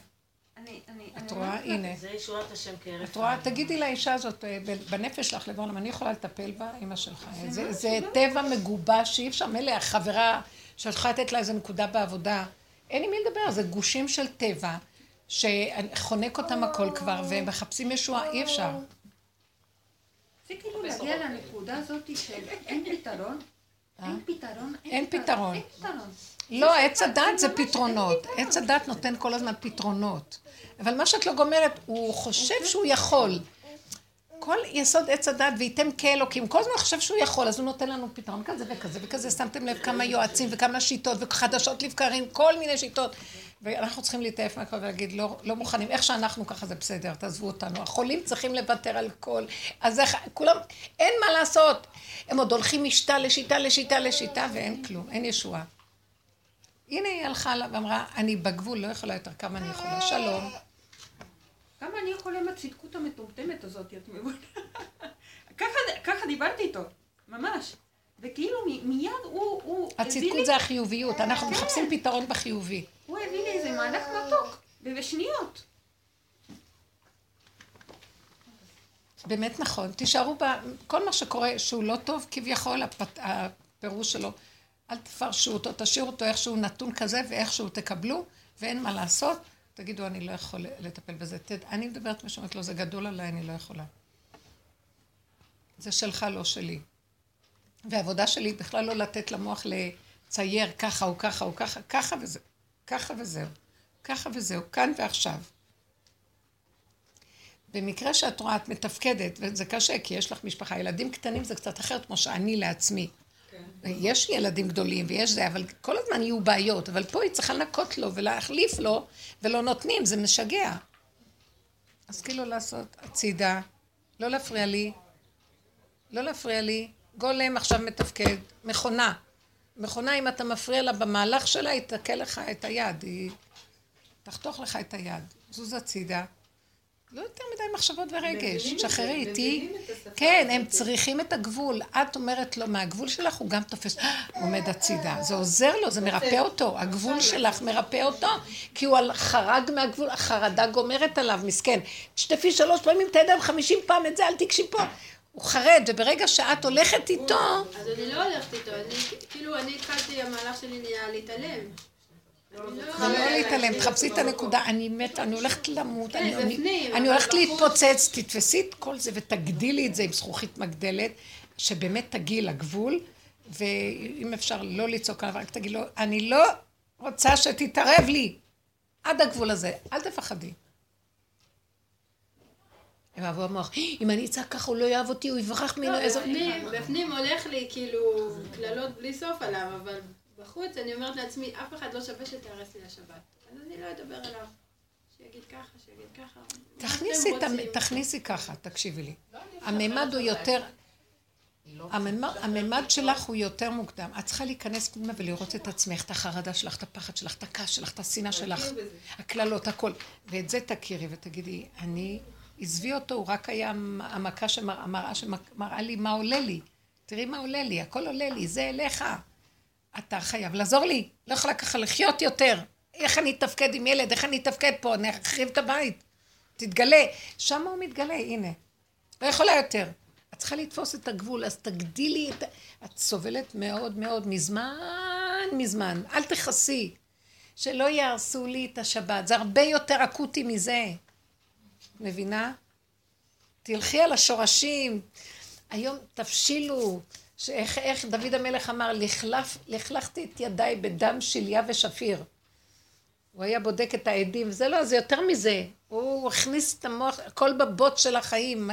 אני, אני, את אני רואה? הנה. זה ישועת השם כהרף את רואה? תגידי לאישה הזאת, אה, בנפש שלך, למה אני יכולה לטפל בה, אמא שלך. זה- זה טבע מגובש, שאי אפשר, מילא החברה שלך לתת לה איזה נקודה בעבודה. אין עם מי לדבר, זה גושים של טבע, שחונק אותם הכל כבר, והם מחפשים ישועה, אי אפשר. זה כאילו להגיע לנקודה הזאת של אין פתרון, אין פתרון, אין פתרון. אין פתרון. לא, עץ הדת זה פתרונות. עץ הדת נותן כל הזמן פתרונות. אבל מה שאת לא גומרת, הוא חושב שהוא יכול. כל יסוד עץ הדת וייתם כאלוקים, כל הזמן חושב שהוא יכול, אז הוא נותן לנו פתרון כזה וכזה וכזה. שמתם לב כמה יועצים וכמה שיטות וחדשות לבקרים, כל מיני שיטות. ואנחנו צריכים להתעייף מהכל ולהגיד, לא, לא מוכנים, איך שאנחנו ככה זה בסדר, תעזבו אותנו. החולים צריכים לוותר על כל... אז איך, כולם, אין מה לעשות. הם עוד הולכים משיטה לשיטה לשיטה לשיטה ואין כלום, אין ישועה. הנה היא הלכה לה ואמרה, אני בגבול, לא יכולה יותר, כמה אני יכולה, שלום. כמה אני יכולה עם הצדקות המטומטמת הזאת, את מבינה? ככה- ככה דיברתי איתו, ממש. וכאילו מיד הוא, הוא הצדקות זה החיוביות, אנחנו מחפשים פתרון בחיובי. הוא הביא לי איזה מהלך מתוק, ובשניות. באמת נכון, תישארו ב... כל מה שקורה שהוא לא טוב, כביכול הפת... הפירוש שלו, אל תפרשו אותו, תשאירו אותו איכשהו נתון כזה ואיכשהו תקבלו, ואין מה לעשות, תגידו, אני לא יכול לטפל בזה. תד... אני מדברת משמעת לו, זה גדול עליי, אני לא יכולה. זה שלך, לא שלי. והעבודה שלי בכלל לא לתת למוח לצייר ככה או ככה או ככה, ככה וזהו, ככה וזהו, ככה וזהו, כאן ועכשיו. במקרה שאת רואה, את מתפקדת, וזה קשה, כי יש לך משפחה. ילדים קטנים זה קצת אחרת, כמו שאני לעצמי. כן. יש ילדים גדולים ויש זה, אבל כל הזמן יהיו בעיות. אבל פה היא צריכה לנקות לו ולהחליף לו, ולא נותנים, זה משגע. אז כאילו לעשות הצידה, לא להפריע לי, לא להפריע לי. גולם עכשיו מתפקד, מכונה. מכונה, אם אתה מפריע לה במהלך שלה, היא תקל לך את היד, היא תחתוך לך את היד. זוז הצידה. לא יותר מדי מחשבות ורגש, תשחררי איתי. כן, הם. צריכים את הגבול. את אומרת לו, מהגבול שלך הוא גם תופס, עומד הצידה. זה עוזר לו, זה מרפא אותו. הגבול שלך מרפא אותו, כי הוא חרג מהגבול, החרדה גומרת עליו, מסכן. תשטפי שלוש פעמים את הידיים, חמישים פעם את זה, אל תיגשי פה. הוא חרד, וברגע שאת הולכת איתו, אז אני לא הולכת איתו, אני, כאילו, אני התחלתי, המהלך שלי נהיה להתעלם. אני לא- זה לא להתעלם, תחפשי את הנקודה, אני מתה, אני הולכת למות, כן, אני- הולכת להתפוצץ, תתפסי את כל זה ותגדילי את זה עם זכוכית מגדלת, שבאמת תגיעי לגבול, ואם אפשר לא לצעוק עליו, רק תגיד לו, אני לא רוצה שתתערב לי עד הגבול הזה, אל תפחדי. הם אהבו המוח, אם אני אצעק ככה הוא לא יאהב אותי, הוא יברח ממנו, לא, איזה... בפנים, בפנים הולך לי כאילו קללות בלי סוף עליו, אבל בחוץ אני אומרת לעצמי, אף אחד לא שווה שתהרס לי השבת. אז אני לא אדבר אליו. שיגיד ככה, שיגיד ככה. תכניסי? תכניסי ככה, תקשיבי לי. הממד הוא יותר, הממד, שלך הוא יותר מוקדם. את צריכה להיכנס פנימה ולראות את עצמך, את החרדה שלך, את הפחד שלך, את הכעס שלך, את השנאה שלך. הקללות, הכל. ואת זה תכירי ותגידי, אני, עזבי אותו, הוא רק היה המ- המכה שמראה, שמראה לי מה עולה לי. תראי מה עולה לי, הכל עולה לי, זה אליך. אתה חייב לעזור לי, לא יכולה ככה לחיות יותר. איך אני אתפקד עם ילד, איך אני אתפקד פה, אני אחריב את הבית. תתגלה. שם הוא מתגלה, הנה. לא יכולה יותר. את צריכה לתפוס את הגבול, אז תגדילי את... את סובלת מאוד מאוד מזמן, מזמן. אל תכעסי. שלא יהרסו לי את השבת. זה הרבה יותר אקוטי מזה. מבינה? תלכי על השורשים. היום תבשילו. שאיך איך דוד המלך אמר, לכלף, לכלכתי את ידיי בדם שליה ושפיר. הוא היה בודק את העדים, זה לא, זה יותר מזה. הוא הכניס את המוח, הכל בבוט של החיים,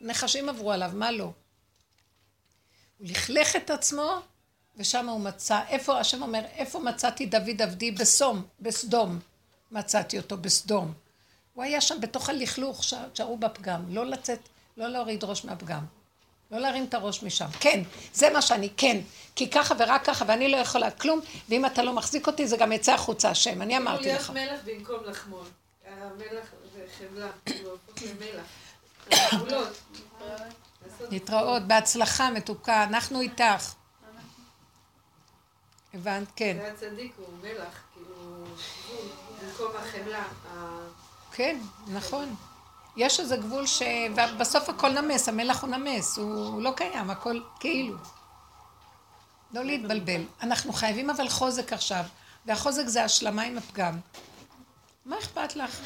נחשים עברו עליו, מה לא? הוא לכלך את עצמו, ושם הוא מצא, איפה, השם אומר, איפה מצאתי דוד עבדי? בסום, בסדום. מצאתי אותו בסדום. הוא היה שם בתוך הלכלוך, שערו בפגם. לא לצאת, לא להוריד ראש מהפגם. לא להרים את הראש משם. כן, זה מה שאני, כן. כי ככה ורק ככה, ואני לא יכולה כלום, ואם אתה לא מחזיק אותי, זה גם יצא החוצה, השם. אני אמרתי לך. כאילו להיות מלך במקום לחמול. המלך זה חמלה, כאילו הפוך למלך. להתראות, בהצלחה מתוקה, אנחנו איתך. הבנת? כן. זה הצדיק, הוא מלך, כאילו, במקום החמלה. כן, נכון. יש איזה גבול ש... ובסוף הכל נמס, המלח הוא נמס, הוא לא קיים, הכל כאילו. לא להתבלבל. אנחנו חייבים אבל חוזק עכשיו, והחוזק זה השלמה עם הפגם. מה אכפת לך?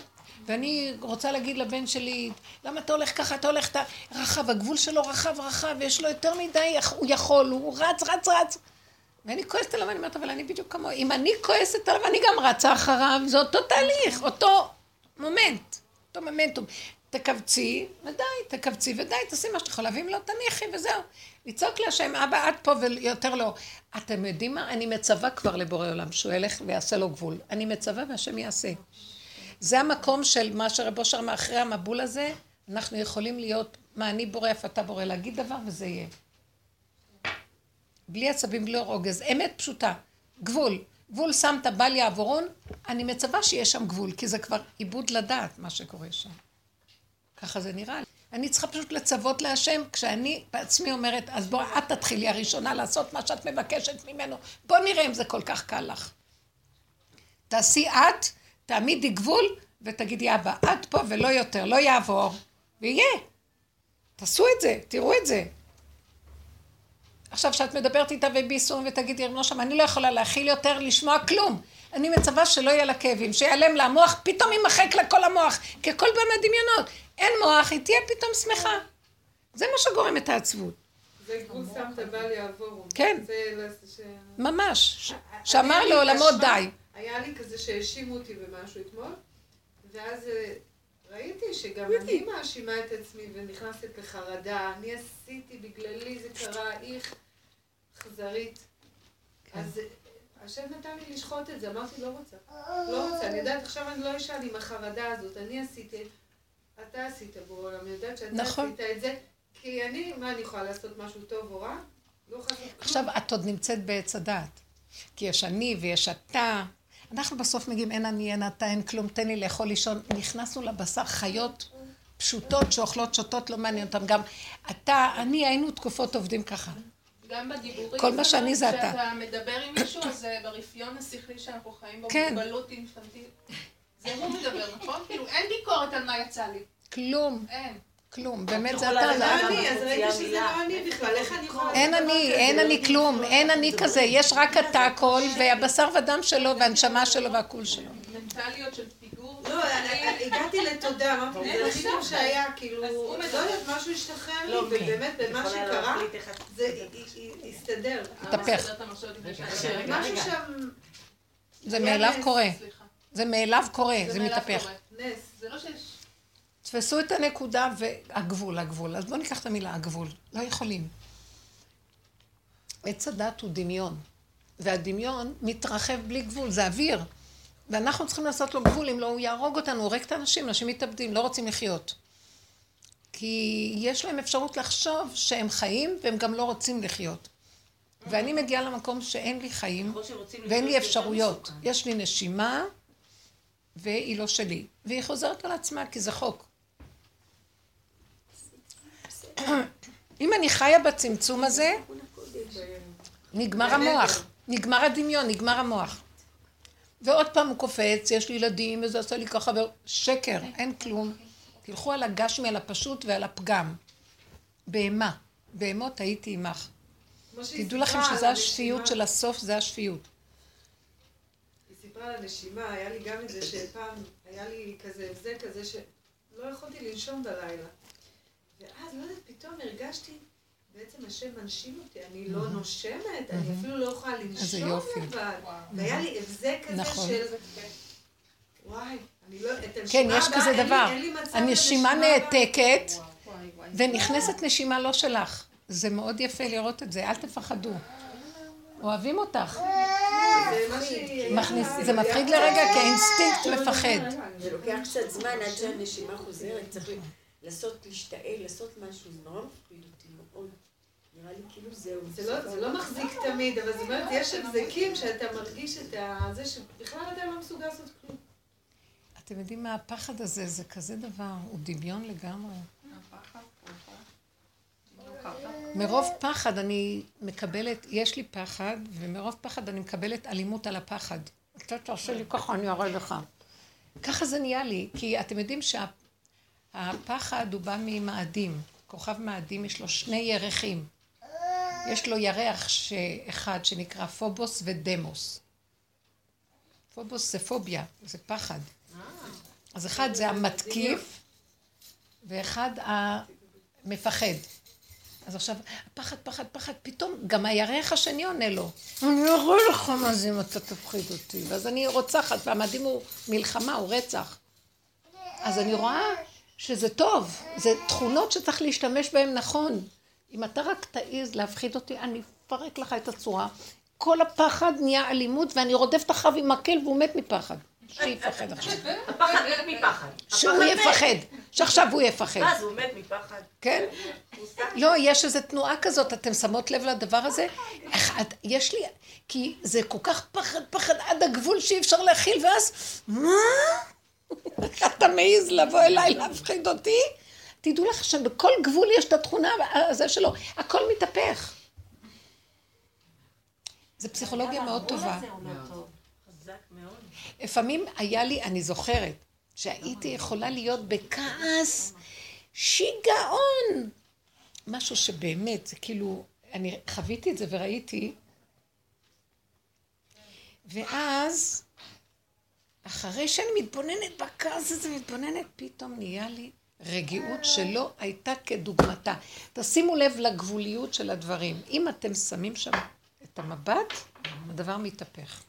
ואני רוצה להגיד לבן שלי, למה אתה הולך ככה, אתה הולך, אתה רחב, הגבול שלו רחב רחב, יש לו יותר מדי, הוא יכול, הוא רץ, רץ, רץ. ואני כועסת עליו, אני אומרת, אבל אני בדיוק כמוהו. אם אני כועסת עליו, אני גם רצה אחריו, זה אותו תהליך, אותו מומנט, אותו מומנטום. תכווצי, ודי, תכווצי, ודי, תעשי מה שאת יכולה, ואם לא, תניחי, וזהו. לצעוק להשם, אבא, את פה ויותר לא. אתם יודעים מה? אני מצווה כבר לבורא עולם, שהוא ילך ויעשה לו גבול. אני מצווה והשם יעשה. זה המקום של מה שרבו אושר אמר, אחרי המבול הזה, אנחנו יכולים להיות, מה אני בורא, איפה אתה בורא, להגיד דבר וזה יהיה. בלי עצבים, בלי רוגז, אמת פשוטה, גבול. גבול שמת בל יעבורון, אני מצווה שיש שם גבול, כי זה כבר עיבוד לדעת מה שקורה שם. ככה זה נראה לי. אני צריכה פשוט לצוות להשם, כשאני בעצמי אומרת, אז בואי את תתחילי הראשונה לעשות מה שאת מבקשת ממנו. בוא נראה אם זה כל כך קל לך. תעשי את, תעמידי גבול, ותגידי, אבא, את פה ולא יותר, לא יעבור, ויהיה. תעשו את זה, תראו את זה. עכשיו, כשאת מדברת איתה וביסום ותגידי, רב נושם, אני לא יכולה להכיל יותר לשמוע כלום. אני מצווה שלא יהיה לה כאבים, שיעלם לה המוח, פתאום יימחק לה כל המוח, כי הכל באמת דמיונות. אין מוח, היא תהיה פתאום שמחה. זה מה שגורם את העצבות. זה גבול שמת בל יעבור. כן. ממש. שאמר לעולמו די. היה לי כזה שהאשימו אותי במשהו אתמול, ואז אה, ראיתי שגם אני מאשימה את עצמי ונכנסת לחרדה. אני עשיתי, בגללי זה קרה, איך אכזרית. כן. אז השם נתן לי לשחוט את זה, אמרתי, לא רוצה. לא רוצה, אני יודעת, עכשיו אני לא אשן עם החרדה הזאת. אני עשיתי, אתה עשית בורא אני יודעת שאתה נכון. עשית את זה, כי אני, מה, אני יכולה לעשות משהו טוב או רע? לא. עכשיו, את עוד נמצאת בעץ הדעת. כי יש אני ויש אתה. אנחנו בסוף מגיעים, אין אני, אין אתה, אין כלום, תן לי לאכול לישון. נכנסנו לבשר חיות פשוטות שאוכלות, שותות, לא מעניין אותם. גם אתה, אני, היינו תקופות עובדים ככה. גם בדיבורים. כל מה שאני זה אתה. כשאתה מדבר עם מישהו, אז אה, ברפיון השכלי שאנחנו חיים בו, כן. מוגבלות אינפנטית. זה הוא מדבר, נכון? כאילו, אין ביקורת על מה יצא לי. כלום, אין. כלום. באמת זה אתה. לא אני, אז ראיתי שזה. לא אני בכלל, איך אני יכולה... אין אני? אין אני כלום, אין אני כזה, יש רק אתה הכל, והבשר ודם שלו, והנשמה שלו, והכול שלו. מנטליות של פיגור. לא, הגעתי לתודה, אמרתי, אין זה מצב. בדיוק שהיה, כאילו, הוא לא מדבר. יודעת, משהו השתחרר לי, לא, ובאמת, במה שקרה, זה הסתדר. התהפך. רגע, משהו. שם, זה מאליו קורה. זה מאליו קורה, זה מתהפך. נס. זה לא שיש... תפסו את הנקודה והגבול, הגבול. אז בואו ניקח את המילה הגבול. לא יכולים. עץ הדת הוא דמיון, והדמיון מתרחב בלי גבול, זה אוויר. ואנחנו צריכים לעשות לו גבול, אם לא הוא יהרוג אותנו, הורג את האנשים, אנשים מתאבדים, לא רוצים לחיות. כי יש להם אפשרות לחשוב שהם חיים והם גם לא רוצים לחיות. ואני מגיעה למקום שאין לי חיים ואין לי אפשרויות. יש לי נשימה והיא לא שלי. והיא חוזרת על עצמה כי זה חוק. אם אני חיה בצמצום הזה, נגמר המוח, נגמר הדמיון, נגמר המוח. ועוד פעם הוא קופץ, יש לי ילדים, וזה עשה לי ככה. שקר, אין כלום. תלכו על הגשמי, על הפשוט ועל הפגם. בהמה, בהמות הייתי עמך. תדעו לכם שזה השפיות של הסוף, זה השפיות. היא סיפרה על הנשימה, היה לי גם את זה שפעם, היה לי כזה הבזק כזה שלא יכולתי לנשום בלילה. ואז, לא יודעת, פתאום הרגשתי, בעצם השם מנשים אותי, אני לא נושמת, אני אפילו לא יכולה לנשום. לבד. והיה לי הבזק כזה נכון. של... וואי, אני לא... כן, יש כזה דבר. הנשימה. נעתקת. ונכנסת נשימה לא שלך. זה מאוד יפה לראות את זה, אל תפחדו. אוהבים אותך. זה מפחיד לרגע, כי האינסטינקט מפחד. זה לוקח קצת זמן עד שהנשימה חוזרת, צריך לעשות, להשתעל, לעשות משהו, זה נורא מפחיד אותי מאוד. נראה לי כאילו זהו. זה לא, זה לא מחזיק תמיד, אבל זאת אומרת, יש הבזקים שאתה מרגיש את. זה שבכלל אתה לא מסוגל לעשות כלום. אתם יודעים מה הפחד הזה, זה כזה דבר, הוא דמיון לגמרי. מרוב פחד אני מקבלת, יש לי פחד, ומרוב פחד אני מקבלת אלימות על הפחד. אתה תעשה לי ככה, אני אראה לך. ככה זה נהיה לי, כי אתם יודעים שהפחד הוא בא ממאדים. כוכב מאדים יש לו שני ירחים. יש לו ירח. אחד שנקרא פובוס ודמוס. פובוס זה פוביה, זה פחד. אז אחד זה המתקיף, ואחד המפחד. אז עכשיו, פחד, פחד, פחד, פתאום גם הירח השני עונה לו. אני אראה לך מה זה אם אתה תפחיד אותי. ואז אני רוצחת, והמדהים הוא מלחמה, הוא רצח. אז אני רואה שזה טוב, זה תכונות שצריך להשתמש בהן נכון. אם אתה רק תעז להפחיד אותי, אני אפרק לך את הצורה. כל הפחד נהיה אלימות, ואני רודפת אחריו עם מקל והוא מת מפחד. שיפחד עכשיו. הפחד מת מפחד. שהוא. יפחד, שעכשיו הוא יפחד. אז הוא מת מפחד. כן? לא, יש איזו תנועה כזאת, אתם שמות לב לדבר הזה? יש לי, כי זה כל כך פחד, פחד עד הגבול שאי אפשר להכיל, ואז, מה? איך אתה מעז לבוא אליי להפחיד אותי? תדעו לך שבכל גבול יש את התכונה הזה שלו, הכל מתהפך. זה פסיכולוגיה מאוד טובה. לפעמים היה לי, אני זוכרת, שהייתי יכולה להיות בכעס שיגעון. משהו שבאמת, זה כאילו, אני חוויתי את זה וראיתי, ואז, אחרי שאני מתבוננת בכעס הזה, מתבוננת, פתאום נהיה לי רגיעות שלא הייתה כדוגמתה. תשימו לב לגבוליות של הדברים. אם אתם שמים שם את המבט, הדבר מתהפך.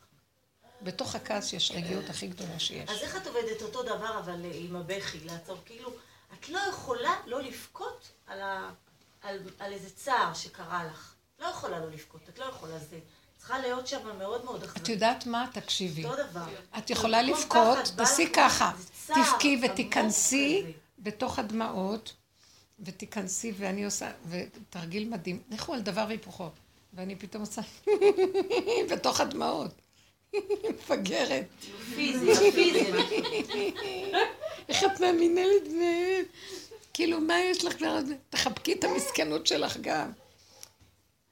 בתוך הכעס יש רגיעות הכי גדולה שיש. אז איך את עובדת אותו דבר אבל אה, עם הבכי, לעצור? כאילו, את לא יכולה לא לבכות על. על... על איזה צער שקרה לך. לא יכולה לא לבכות, את לא יכולה זה. צריכה להיות שם מאוד מאוד אכזרית. את יודעת מה? תקשיבי. אותו דבר. את יכולה לבכות, תעשי ככה, תבכי ותיכנסי. בתוך הדמעות, ותיכנסי, ואני עושה, ותרגיל מדהים, לכו על דבר והיפוכו. ואני פתאום עושה בתוך הדמעות. מפגרת. פיזי, פיזי. איך את מאמינה לי באמת? כאילו, מה יש לך כבר? תחבקי את המסכנות שלך גם.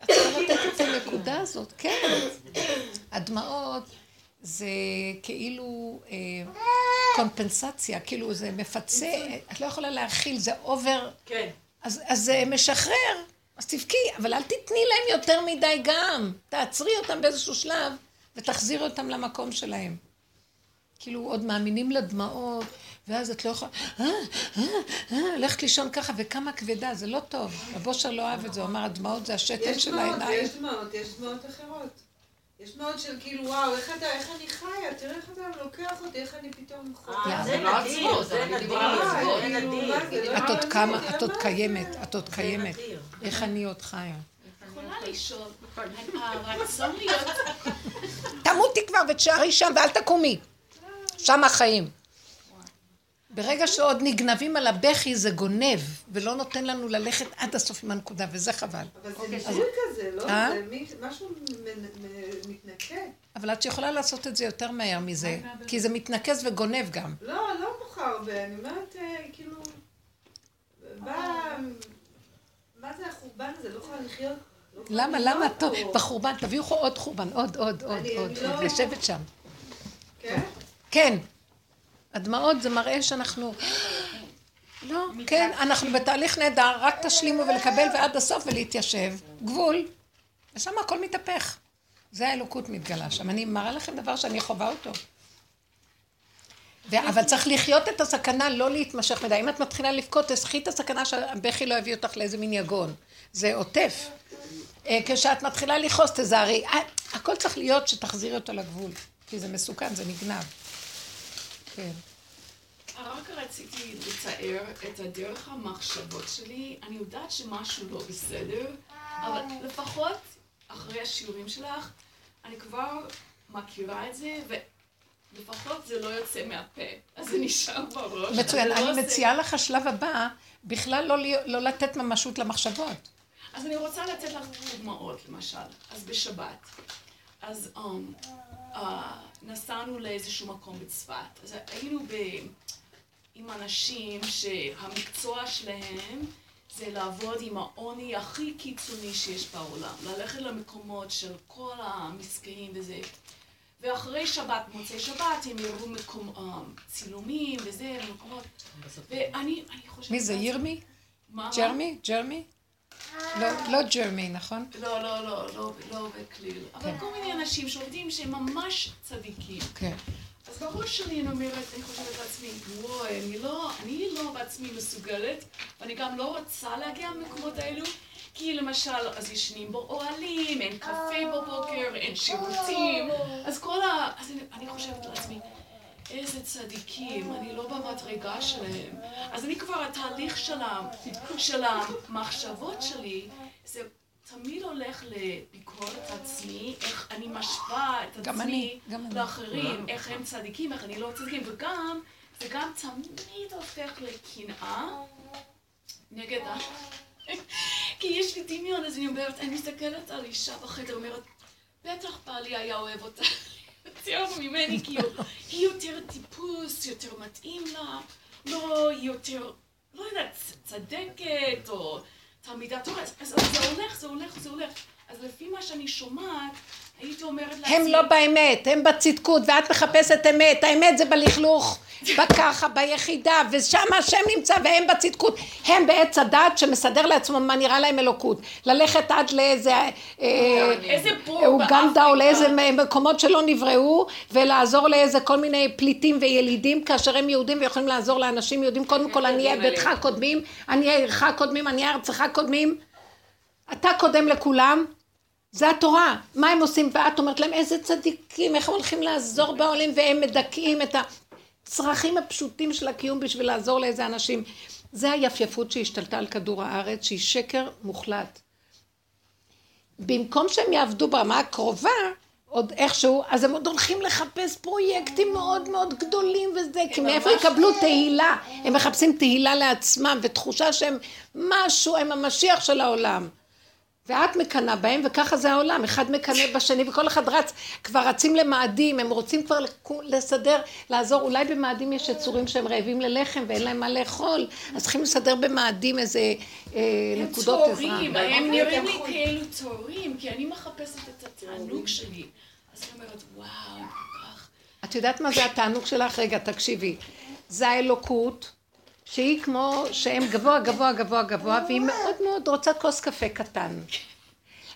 את צריכה לתת את הנקודה הזאת, כן. הדמעות זה כאילו אה, קומפנסציה, כאילו זה מפצה, את לא יכולה להכיל, זה אובר, כן. אז, אז זה משחרר, אז תבכי, אבל אל תתני להם יותר מדי גם. תעצרי אותם באיזשהו שלב ותחזירי אותם למקום שלהם. כאילו עוד מאמינים לדמעות, ואז את לא יכולה, אה, אה, אה, הולכת לישון ככה, וכמה כבדה, זה לא טוב. הבושר לא אהב את זה, הוא אמר, הדמעות זה השתן יש של העיניים. ויש דמעות, יש דמעות אחרות. יש דמעות של כאילו, וואו, איך אתה, איך אני חיה, תראה איך אתה לוקח אותי, איך אני פתאום אה, חווה. זה לא נדיר, עצמו, זה נדיר, כאילו, לא את עוד כמה, את עוד קיימת? את עוד קיימת. איך אני עוד חיה? יכולה לשאול, הרצון להיות, תמותי כבר ותשארי שם ואל תקומי. שם החיים. ברגע שעוד נגנבים על הבכי זה גונב, ולא נותן לנו ללכת עד הסוף עם הנקודה, וזה חבל. אבל זה אוקיי, ניסוי כזה, לא? אה? זה משהו מתנקה. אבל את יכולה לעשות את זה יותר מהר מזה, כי זה מתנקז וגונב גם. לא, לא מאוחר הרבה, אני אומרת, אה, כאילו, מה זה החורבן הזה? לא יכולה לחיות. לא למה, למה? טוב. בחורבן, תביאו עוד חורבן, עוד, עוד, עוד, עוד, אני עוד, לא- לשבת שם. כן? כן. הדמעות זה מראה שאנחנו... לא, כן, אנחנו בתהליך נהדר, רק תשלימו ולקבל ועד הסוף ולהתיישב. גבול, ושם הכל מתהפך. זה האלוקות מתגלה שם. אני מראה לכם דבר שאני חווה אותו. ו- אבל צריך לחיות את הסכנה, לא להתמשך מדי. אם את מתחילה לבכות, תסחי את הסכנה שהבכי לא יביא אותך לאיזה מין יגון. זה עוטף. אה, כשאת מתחילה לכעוס, תזהרי. אה, הכל צריך להיות שתחזירי אותו לגבול. כי זה מסוכן, זה נגנב. כן. רק רציתי לתאר את הדרך המחשבות שלי. אני יודעת שמשהו לא בסדר, אבל לפחות אחרי השיעורים שלך, אני כבר מכירה את זה, ולפחות זה לא יוצא מהפה. אז זה נשאר בראש. מצוין. לא אני עושה- מציעה לך השלב הבא, בכלל לא, לא לתת ממשות למחשבות. אז אני רוצה לתת לך דוגמאות, למשל. אז בשבת, אז um, uh, נסענו לאיזשהו מקום בצפת. אז היינו ב... עם אנשים שהמקצוע שלהם זה לעבוד עם העוני הכי קיצוני שיש בעולם. ללכת למקומות של כל המסכנים וזה. ואחרי שבת, מוצאי שבת, הם יראו מקום, um, צילומים וזה, ומקומות. ואני אני חושבת... מי זה, ירמי? מה? ג'רמי? ג'רמי? לא, לא ג'רמי, נכון? לא, לא, לא, לא, לא בכליל. אבל כל מיני אנשים שעובדים שהם ממש צדיקים. כן. אז בראש שלי אני אומרת, אני חושבת לעצמי, וואי, אני לא, אני לא בעצמי מסוגלת, ואני גם לא רוצה להגיע למקומות האלו, כי למשל, אז ישנים באוהלים, אין קפה בבוקר, אין שירותים, אז כל ה... אז אני, אני חושבת לעצמי, איזה צדיקים, אני לא במדרגה שלהם. אז אני כבר, התהליך של, המחשבות שלי, זה תמיד הולך לביקורת עצמי, איך אני משווה את עצמי אני, גם אני. לאחרים, איך הם צדיקים, איך אני לא צדיקים, וגם, זה גם תמיד הופך לקנאה נגד ה... כי יש לי דמיון, אז אני אומרת, אני מסתכלת על אישה בחדר, אומרת, בטח בעלי היה אוהב אותה יותר ממני, הוא- היא יותר טיפוס, יותר מתאים לה, לא, היא יותר, לא יודעת, צדקת, או תלמידה טובה, אז זה הולך, זה הולך, זה הולך. אז לפי מה שאני שומעת. הם לא באמת, הם בצדקות, ואת מחפשת אמת, האמת זה בלכלוך, בככה, ביחידה, ושם השם נמצא, והם בצדקות. הם בעץ הדת שמסדר לעצמו מה נראה להם אלוקות. ללכת עד לאיזה... אה, איזה בור אוגנדה או. לאיזה מקומות שלא נבראו, ולעזור לאיזה כל מיני פליטים וילידים, כאשר הם יהודים ויכולים לעזור לאנשים יהודים. קודם כל, עניי ביתך קודמים, עניי עירך קודמים, עניי ארצך קודמים. אתה קודם לכולם, זה התורה. מה הם עושים? ואת אומרת להם, איזה צדיקים, איך הם הולכים לעזור בעולים, והם מדכאים את הצרכים הפשוטים של הקיום בשביל לעזור לאיזה אנשים. זה היפייפות שהשתלטה על כדור הארץ, שהיא שקר מוחלט. במקום שהם יעבדו ברמה הקרובה, עוד איכשהו, אז הם עוד הולכים לחפש פרויקטים מאוד מאוד גדולים וזה, כי מאיפה יקבלו תהילה? הם מחפשים תהילה לעצמם ותחושה שהם משהו, הם המשיח של העולם. ואת מקנאה בהם, וככה זה העולם, אחד מקנא בשני, וכל אחד רץ, כבר רצים למאדים, הם רוצים כבר לסדר, לעזור, אולי במאדים יש יצורים שהם רעבים ללחם ואין להם מה לאכול, אז צריכים לסדר במאדים איזה אה, הם נקודות עזרה. צורים, הם נראים לי כאלו צורים, כי אני מחפשת את התענוג שלי. אז אני אומרת, וואו, הם כל כך... את יודעת מה זה התענוג שלך? רגע, תקשיבי. זה האלוקות, שהיא כמו שהם גבוה, גבוה, גבוה, גבוה, והיא מאוד מאוד רוצה כוס קפה קטן.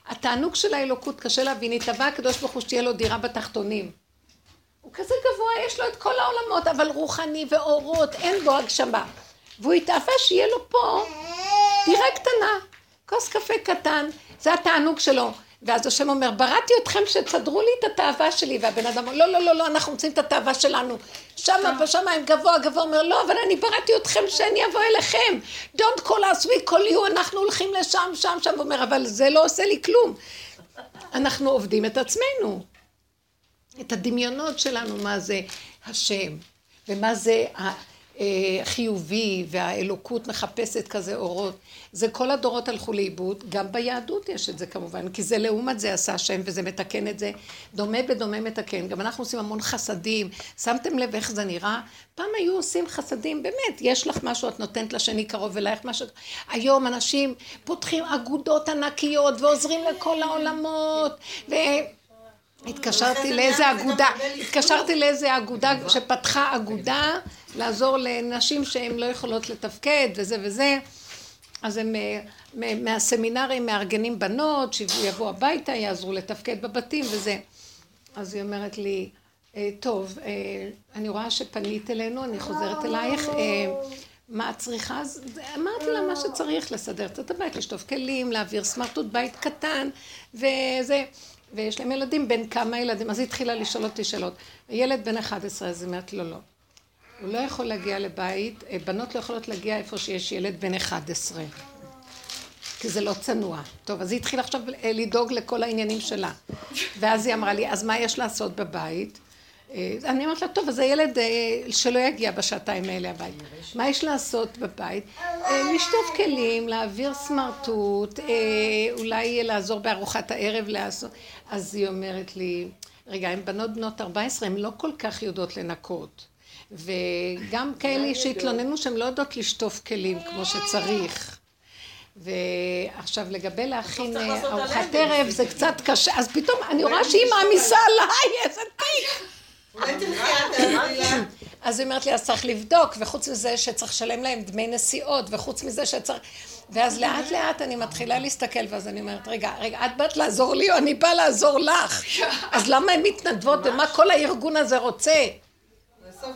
התענוג של האלוקות, קשה להבין, התאווה הקדוש ברוך הוא שתהיה לו דירה בתחתונים. הוא כזה גבוה, יש לו את כל העולמות, אבל רוחני ואורות, אין בו הגשמה. והוא התאווה שיהיה לו פה דירה קטנה, כוס קפה קטן, זה התענוג שלו. ואז השם אומר, בראתי אתכם שתסדרו לי את התאווה שלי, והבן אדם אומר, לא, לא, לא, לא, אנחנו רוצים את התאווה שלנו. שמה בשמיים גבוה גבוה, אומר, לא, אבל אני בראתי אתכם שאני אבוא אליכם. Don't call us, we call you, אנחנו הולכים לשם, שם, שם, הוא אומר, אבל זה לא עושה לי כלום. אנחנו עובדים את עצמנו. את הדמיונות שלנו, מה זה השם, ומה זה החיובי, והאלוקות מחפשת כזה אורות. זה כל הדורות הלכו לאיבוד, גם ביהדות יש את זה כמובן, כי זה לעומת זה עשה השם, וזה מתקן את זה, דומה בדומה מתקן. גם אנחנו עושים המון חסדים, שמתם לב איך זה נראה? פעם היו עושים חסדים, באמת, יש לך משהו, את נותנת לשני קרוב אלייך משהו. היום אנשים פותחים אגודות ענקיות ועוזרים לכל העולמות, ו... התקשרתי לאיזה אגודה, התקשרתי לאיזה אגודה שפתחה אגודה לעזור לנשים שהן לא יכולות לתפקד וזה וזה אז הם אה, מהסמינרים מארגנים בנות שיבואו הביתה, יעזרו לתפקד בבתים וזה אז היא אומרת לי "אה, טוב, אה, אני רואה שפנית אלינו, אני חוזרת אלייך מה את צריכה? אז אמרתי לה מה שצריך, לסדר את הבית, לשטוף כלים, להעביר סמרטוט בית קטן וזה ויש להם ילדים, בין כמה ילדים, אז היא התחילה לשאול אותי שאלות. ילד בן 11, אז היא אומרת לו, לא. הוא לא יכול להגיע לבית, אה, בנות לא יכולות להגיע איפה שיש ילד בן 11. כי זה לא צנוע. טוב, אז היא התחילה עכשיו אה, לדאוג לכל העניינים שלה. ואז היא אמרה לי, אז מה יש לעשות בבית? אה, אני אומרת לה, טוב, אז הילד שלא יגיע בשעתיים האלה הבית. מה יש לעשות בבית? לשטוף כלים, להעביר סמרטוט, אולי לעזור בארוחת הערב לעשות. אז היא אומרת לי, רגע, הן בנות בנות 14, הן לא כל כך יודעות לנקות. וגם כאלה שהתלוננו שהן לא יודעות לשטוף כלים כמו שצריך. ועכשיו לגבי להכין אה, ארוחת ערב זה קצת קשה, אז פתאום אני רואה שהיא מעמיסה עליי איזה תיק. אז היא אומרת לי, אז צריך לבדוק, וחוץ מזה שצריך לשלם להם דמי נסיעות, וחוץ מזה שצריך... ואז לאט לאט אני מתחילה להסתכל, ואז אני אומרת, רגע, רגע, את באת לעזור לי או אני באה לעזור לך? אז למה הן מתנדבות ומה כל הארגון הזה רוצה?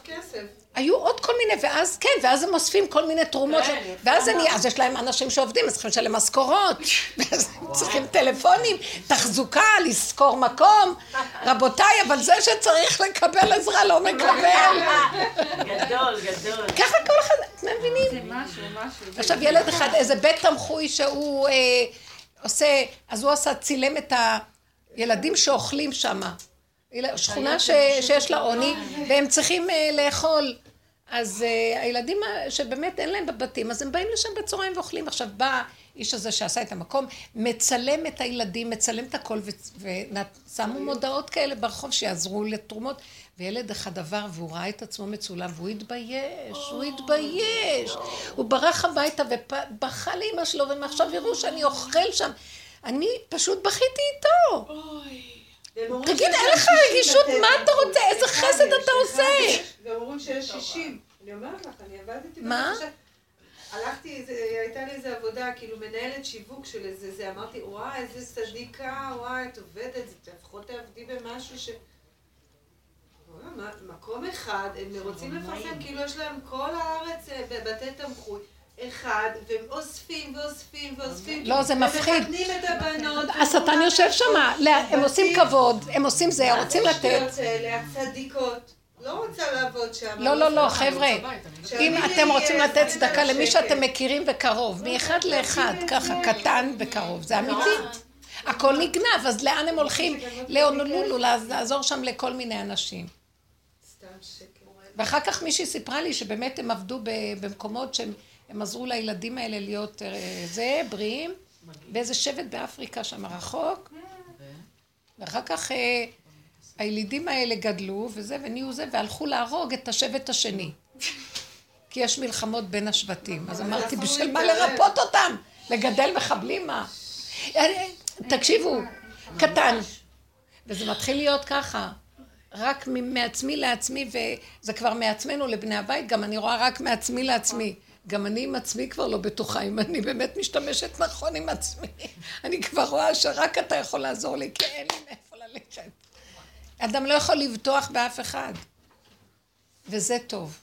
כסף. היו עוד כל מיני, ואז כן, ואז הם אוספים כל מיני תרומות, כן, ואז אני, אז יש להם אנשים שעובדים, אז צריכים לשלם משכורות, ואז הם צריכים טלפונים, תחזוקה, לשכור מקום, רבותיי, אבל זה שצריך לקבל עזרה לא מקבל. גדול, גדול. ככה כל אחד, אתם מבינים? זה משהו, משהו. עכשיו ילד אחד, איזה בית תמחוי שהוא אה, עושה, אז הוא עשה, צילם את הילדים שאוכלים שם. שכונה ש, שיש לה עוני, והם צריכים אה, לאכול. אז uh, הילדים שבאמת אין להם בבתים, אז הם באים לשם בצהריים ואוכלים. עכשיו בא האיש הזה שעשה את המקום, מצלם את הילדים, מצלם את הכל, ושמו מודעות כאלה ברחוב שיעזרו לתרומות. וילד אחד עבר והוא ראה את עצמו מצולם, והוא התבייש, הוא התבייש. הוא ברח הביתה ובכה לאמא שלו, ועכשיו יראו שאני אוכל שם. אני פשוט בכיתי איתו. תגיד, אין לך רגישות, מה אתה רוצה? איזה חסד אתה עושה? והם אומרים שיש 60. אני אומרת לך, אני עבדתי... מה? הלכתי, הייתה לי איזה עבודה, כאילו מנהלת שיווק של איזה זה, אמרתי, וואי, איזה צדיקה, וואי, את עובדת, לפחות תעבדי במשהו ש... מקום אחד, הם רוצים לפרסם, כאילו יש להם כל הארץ אה, בבתי תמחוי. אחד, והם אוספים ואוספים ואוספים. לא, זה מפחיד. ומחתנים את הבנות. השטן יושב שם, הם עושים כבוד, הם עושים זה, רוצים לתת. הצדיקות. לא רוצה לעבוד שם. לא, לא, לא, חבר'ה. אם אתם רוצים לתת צדקה למי שאתם מכירים וקרוב, מאחד לאחד, ככה, קטן וקרוב, זה אמיתי. הכל נגנב, אז לאן הם הולכים? לאונולולו, לעזור שם לכל מיני אנשים. ואחר כך מישהי סיפרה לי שבאמת הם עבדו במקומות שהם עזרו לילדים האלה להיות אה, זה, בריאים, באיזה שבט באפריקה שם רחוק. ואחר כך אה, הילידים האלה גדלו וזה, ונהיו זה, והלכו להרוג את השבט השני. כי יש מלחמות בין השבטים. אז אמרתי, בשביל מה לרפות אותם? לגדל מחבלים מה? אה, תקשיבו, קטן. וזה מתחיל להיות ככה. רק מעצמי לעצמי, וזה כבר מעצמנו לבני הבית, גם אני רואה רק מעצמי לעצמי. גם אני עם עצמי כבר לא בטוחה, אם אני באמת משתמשת נכון עם עצמי. אני כבר רואה שרק אתה יכול לעזור לי, כי אין לי מאיפה ללכת. אדם לא יכול לבטוח באף אחד. וזה טוב.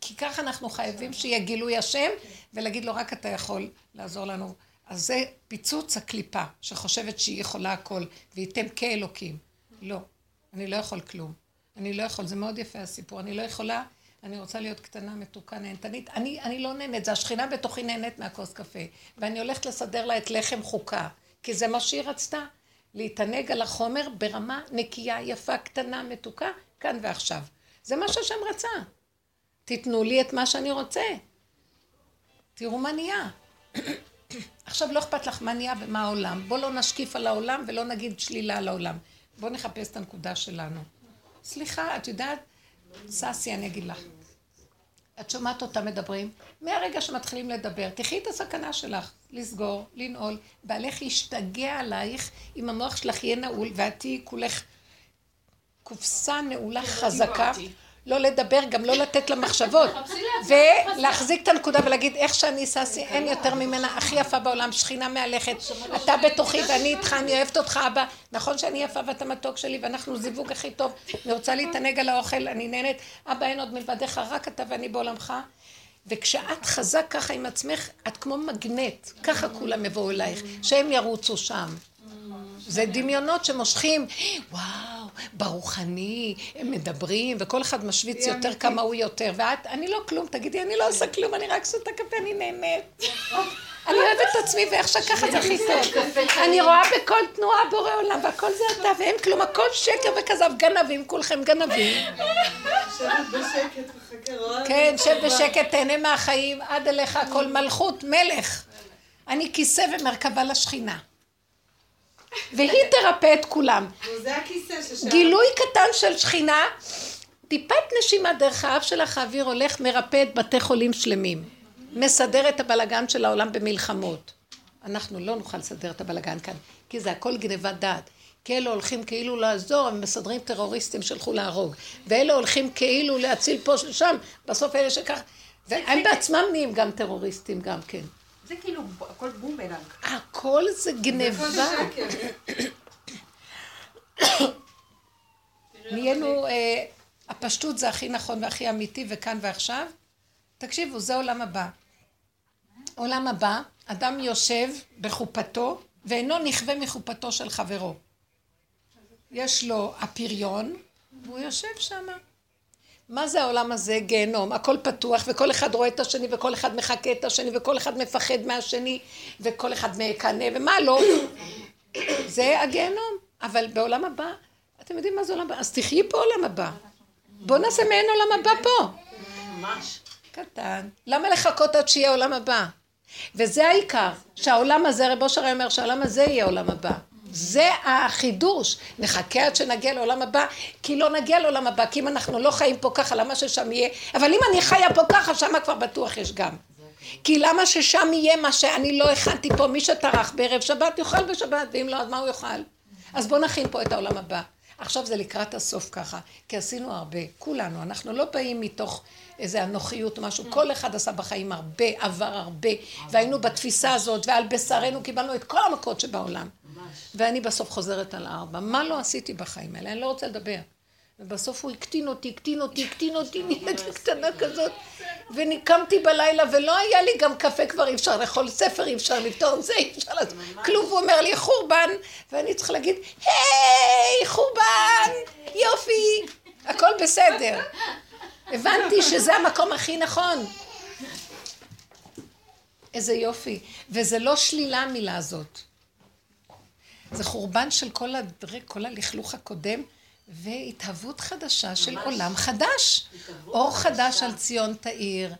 כי ככה אנחנו חייבים שיהיה גילוי השם, ולהגיד לו, רק אתה יכול לעזור לנו. אז זה פיצוץ הקליפה, שחושבת שהיא יכולה הכל, וייתם כאלוקים. לא. אני לא יכול כלום. אני לא יכול, זה מאוד יפה הסיפור, אני לא יכולה, אני רוצה להיות קטנה, מתוקה, נהנתנית. אני, אני לא נהנית, זה השכינה בתוכי נהנית מהכוס קפה. ואני הולכת לסדר לה את לחם חוקה, כי זה מה שהיא רצתה. להתענג על החומר ברמה נקייה, יפה, קטנה, מתוקה, כאן ועכשיו. זה מה שהשם רצה. תיתנו לי את מה שאני רוצה. תראו מה נהיה. עכשיו לא אכפת לך מה נהיה ומה העולם. בוא לא נשקיף על העולם ולא נגיד שלילה על העולם. בואו נחפש את הנקודה שלנו. סליחה, את יודעת, ססי, אני אגיד לך. את שומעת אותם מדברים? מהרגע שמתחילים לדבר, תחי את הסכנה שלך, לסגור, לנעול, בעלך ישתגע עלייך, אם המוח שלך יהיה נעול, ואת תהיי כולך קופסה נעולה חזקה. לא לדבר, גם לא לתת לה מחשבות. ולהחזיק את הנקודה ולהגיד, איך שאני ששי, אין יותר ממנה, הכי יפה בעולם, שכינה מהלכת, אתה בתוכי ואני איתך, אני אוהבת אותך, אבא. נכון שאני יפה ואתה מתוק שלי, ואנחנו זיווג הכי טוב, אני רוצה להתענג על האוכל, אני נהנית, אבא אין עוד מלבדיך, רק אתה ואני בעולמך. וכשאת חזק ככה עם עצמך, את כמו מגנט, ככה כולם יבואו אלייך, שהם ירוצו שם. זה דמיונות שמושכים, וואו, ברוחני, הם מדברים, וכל אחד משוויץ יותר כמה הוא יותר, ואת, אני לא כלום, תגידי, אני לא עושה כלום, אני רק שותה קפה, אני נהנית. אני אוהבת את עצמי ואיך שככה זה הכי טוב. אני רואה בכל תנועה בורא עולם, והכל זה אתה, ואין כלום, הכל שקר וכזב, גנבים, כולכם גנבים. שב בשקט וחכה, כן, שב בשקט, תהנה מהחיים, עד אליך הכל מלכות, מלך. אני כיסא ומרכבה לשכינה. והיא תרפא את כולם. זה הכיסא ששם. גילוי קטן של שכינה, טיפת נשימה דרך האף שלך האוויר הולך, מרפא את בתי חולים שלמים. מסדר את הבלגן של העולם במלחמות. אנחנו לא נוכל לסדר את הבלגן כאן, כי זה הכל גנבת דעת. כי אלה הולכים כאילו לעזור, הם מסדרים טרוריסטים שהלכו להרוג. ואלה הולכים כאילו להציל פה שם, בסוף אלה שכך... והם בעצמם נהיים גם טרוריסטים גם כן. זה כאילו הכל בומברנג. הכל זה גניבה. נהיינו, אה, הפשטות זה הכי נכון והכי אמיתי וכאן ועכשיו. תקשיבו, זה עולם הבא. עולם הבא, אדם יושב בחופתו ואינו נכווה מחופתו של חברו. יש לו הפריון והוא יושב שם. מה זה העולם הזה? גיהנום. הכל פתוח, וכל אחד רואה את השני, וכל אחד מחקה את השני, וכל אחד מפחד מהשני, וכל אחד מקנא, ומה לא? זה הגיהנום. אבל בעולם הבא, אתם יודעים מה זה עולם הבא? אז תחיי פה עולם הבא. בואו נעשה מעין עולם הבא פה. ממש. קטן. למה לחכות עד שיהיה עולם הבא? וזה העיקר, שהעולם הזה, רב אושר אומר שהעולם הזה יהיה עולם הבא. זה החידוש. נחכה עד שנגיע לעולם הבא, כי לא נגיע לעולם הבא, כי אם אנחנו לא חיים פה ככה, למה ששם יהיה? אבל אם אני חיה פה ככה, שמה כבר בטוח יש גם. כי למה ששם יהיה מה שאני לא הכנתי פה, מי שטרח בערב שבת יאכל בשבת, ואם לא, אז מה הוא יאכל? אז בואו נכין פה את העולם הבא. עכשיו זה לקראת הסוף ככה, כי עשינו הרבה, כולנו, אנחנו לא באים מתוך איזה אנוכיות משהו, כל אחד עשה בחיים הרבה, עבר הרבה, והיינו בתפיסה הזאת, ועל בשרנו קיבלנו את כל המכות שבעולם. ואני בסוף חוזרת על ארבע. מה לא עשיתי בחיים האלה? אני לא רוצה לדבר. ובסוף הוא הקטין אותי, הקטין אותי, הקטין אותי, נהייתי קטנה כזאת. ונקמתי בלילה, ולא היה לי גם קפה כבר אי אפשר לאכול, ספר אי אפשר לפתור, זה אי אפשר לעשות. כלום, הוא אומר לי חורבן, ואני צריכה להגיד, היי, חורבן, יופי, הכל בסדר. הבנתי שזה המקום הכי נכון. איזה יופי. וזה לא שלילה המילה הזאת. זה חורבן של כל, הדרג, כל הלכלוך הקודם, והתהוות חדשה של ממש. עולם חדש. אור חדש חדשה. על ציון תאיר,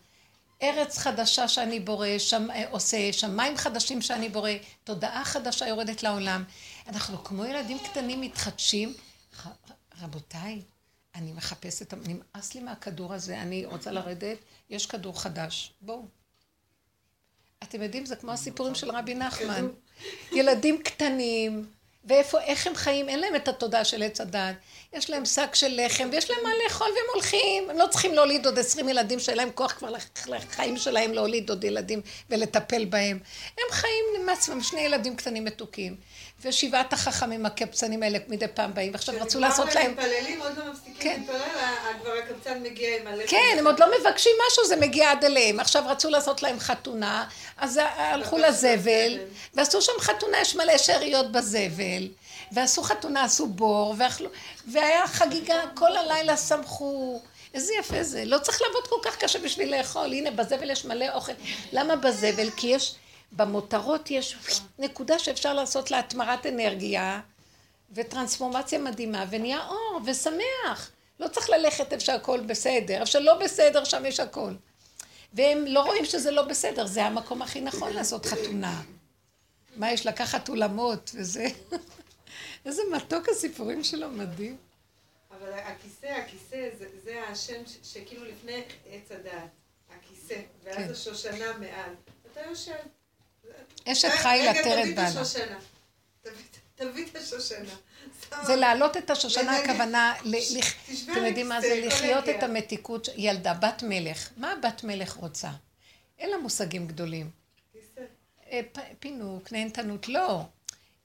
ארץ חדשה שאני בורא, שם, אה, עושה, שמיים חדשים שאני בורא, תודעה חדשה יורדת לעולם. אנחנו כמו ילדים קטנים מתחדשים. רבותיי, אני מחפשת, נמאס לי מהכדור הזה, אני רוצה לרדת, יש כדור חדש. בואו. אתם יודעים, זה כמו הסיפורים של רבי נחמן. ילדים קטנים, ואיפה, איך הם חיים, אין להם את התודעה של עץ הדת. יש להם שק של לחם, ויש להם מה לאכול, והם הולכים. הם לא צריכים להוליד עוד עשרים ילדים שאין להם כוח כבר לחיים שלהם להוליד עוד ילדים ולטפל בהם. הם חיים עם עצמם, שני ילדים קטנים מתוקים. ושבעת החכמים הקפצנים האלה מדי פעם באים, ועכשיו רצו לעשות להם... כשנגמר מתפללים, עוד לא מפסיקים כן. להתפלל, כבר הקפצן מגיע עם הלחם. כן, הם עוד לא מבקשים משהו, זה מגיע עד אליהם. עכשיו רצו לעשות להם חתונה, אז הלכו לזבל, ועשו שם חתונה, יש מלא שאריות בזבל. ועשו חתונה, עשו בור, ואכלו, והיה חגיגה, כל הלילה שמחו. איזה יפה זה. לא צריך לעבוד כל כך קשה בשביל לאכול. הנה, בזבל יש מלא אוכל. למה בזבל? כי יש במותרות יש נקודה שאפשר לעשות לה התמרת אנרגיה וטרנספורמציה מדהימה, ונהיה אור ושמח. לא צריך ללכת איפה שהכל בסדר, איפה שלא בסדר, שם יש הכל. והם לא רואים שזה לא בסדר, זה המקום הכי נכון לעשות חתונה. מה יש לקחת אולמות וזה... איזה מתוק הסיפורים שלו, מדהים. אבל הכיסא, הכיסא, זה, זה השם שכאילו לפני עץ הדעת. הכיסא, ואז כן. השושנה מעל. אתה יושב. אשת חיל עטרת בעלה. תביא את השושנה. זה להעלות את השושנה, הכוונה, אתם יודעים מה זה? לחיות את המתיקות, ילדה, בת מלך. מה בת מלך רוצה? אין לה מושגים גדולים. אה, פינוק, נהנתנות, לא.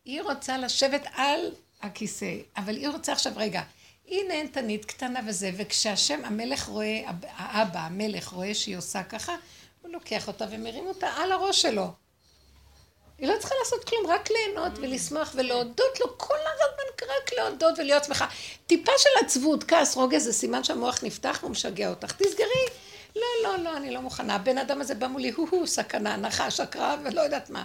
היא רוצה לשבת על הכיסא, אבל היא רוצה עכשיו, רגע, היא נהנתנית קטנה וזה, וכשהשם, המלך רואה, האבא, המלך רואה שהיא עושה ככה, הוא לוקח אותה ומרים אותה על הראש שלו. היא לא צריכה לעשות כלום, רק ליהנות ולשמח ולהודות לו כל הזמן, רק להודות ולהיות שמחה. טיפה של עצבות, כעס, רוגז, זה סימן שהמוח נפתח והוא משגע אותך. תסגרי. לא, לא, לא, אני לא מוכנה. הבן אדם הזה בא מולי, הו-הו, סכנה, נחש, הקרב, ולא יודעת מה.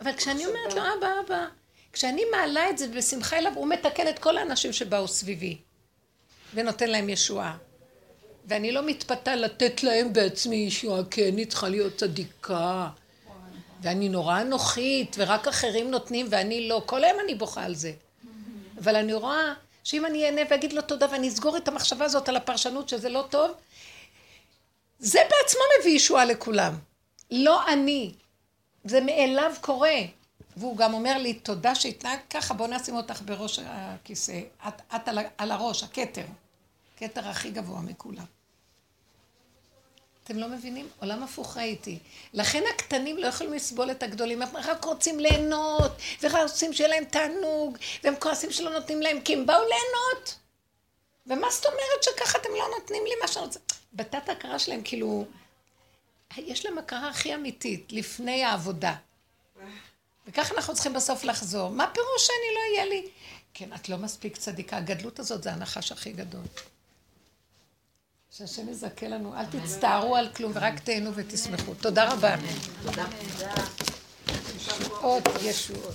אבל כשאני אומרת לו, אבא, אבא, כשאני מעלה את זה בשמחה אליו, הוא מתקן את כל האנשים שבאו סביבי, ונותן להם ישועה. ואני לא מתפתה לתת להם בעצמי ישועה, כי אני צריכה להיות צדיקה. ואני נורא אנוכית, ורק אחרים נותנים ואני לא. כל היום אני בוכה על זה. אבל אני רואה שאם אני אענה ואגיד לו תודה ואני אסגור את המחשבה הזאת על הפרשנות שזה לא טוב, זה בעצמו מביא ישועה לכולם. לא אני. זה מאליו קורה. והוא גם אומר לי, תודה שהתנהג ככה, בוא נשים אותך בראש הכיסא. את, את על, על הראש, הכתר. כתר הכי גבוה מכולם. אתם לא מבינים? עולם הפוך ראיתי. לכן הקטנים לא יכולים לסבול את הגדולים, הם רק רוצים ליהנות, ורק רוצים שיהיה להם תענוג, והם כועסים שלא נותנים להם, כי הם באו ליהנות. ומה זאת אומרת שככה אתם לא נותנים לי מה שאני רוצה? בתת ההכרה שלהם, כאילו, יש להם הכרה הכי אמיתית, לפני העבודה. וככה אנחנו צריכים בסוף לחזור. מה פירוש שאני לא אהיה לי? כן, את לא מספיק צדיקה. הגדלות הזאת זה הנחש הכי גדול. שהשם יזכה לנו, אל תצטערו על כלום ורק תהנו ותשמחו. תודה רבה. תודה. ישועות, ישועות.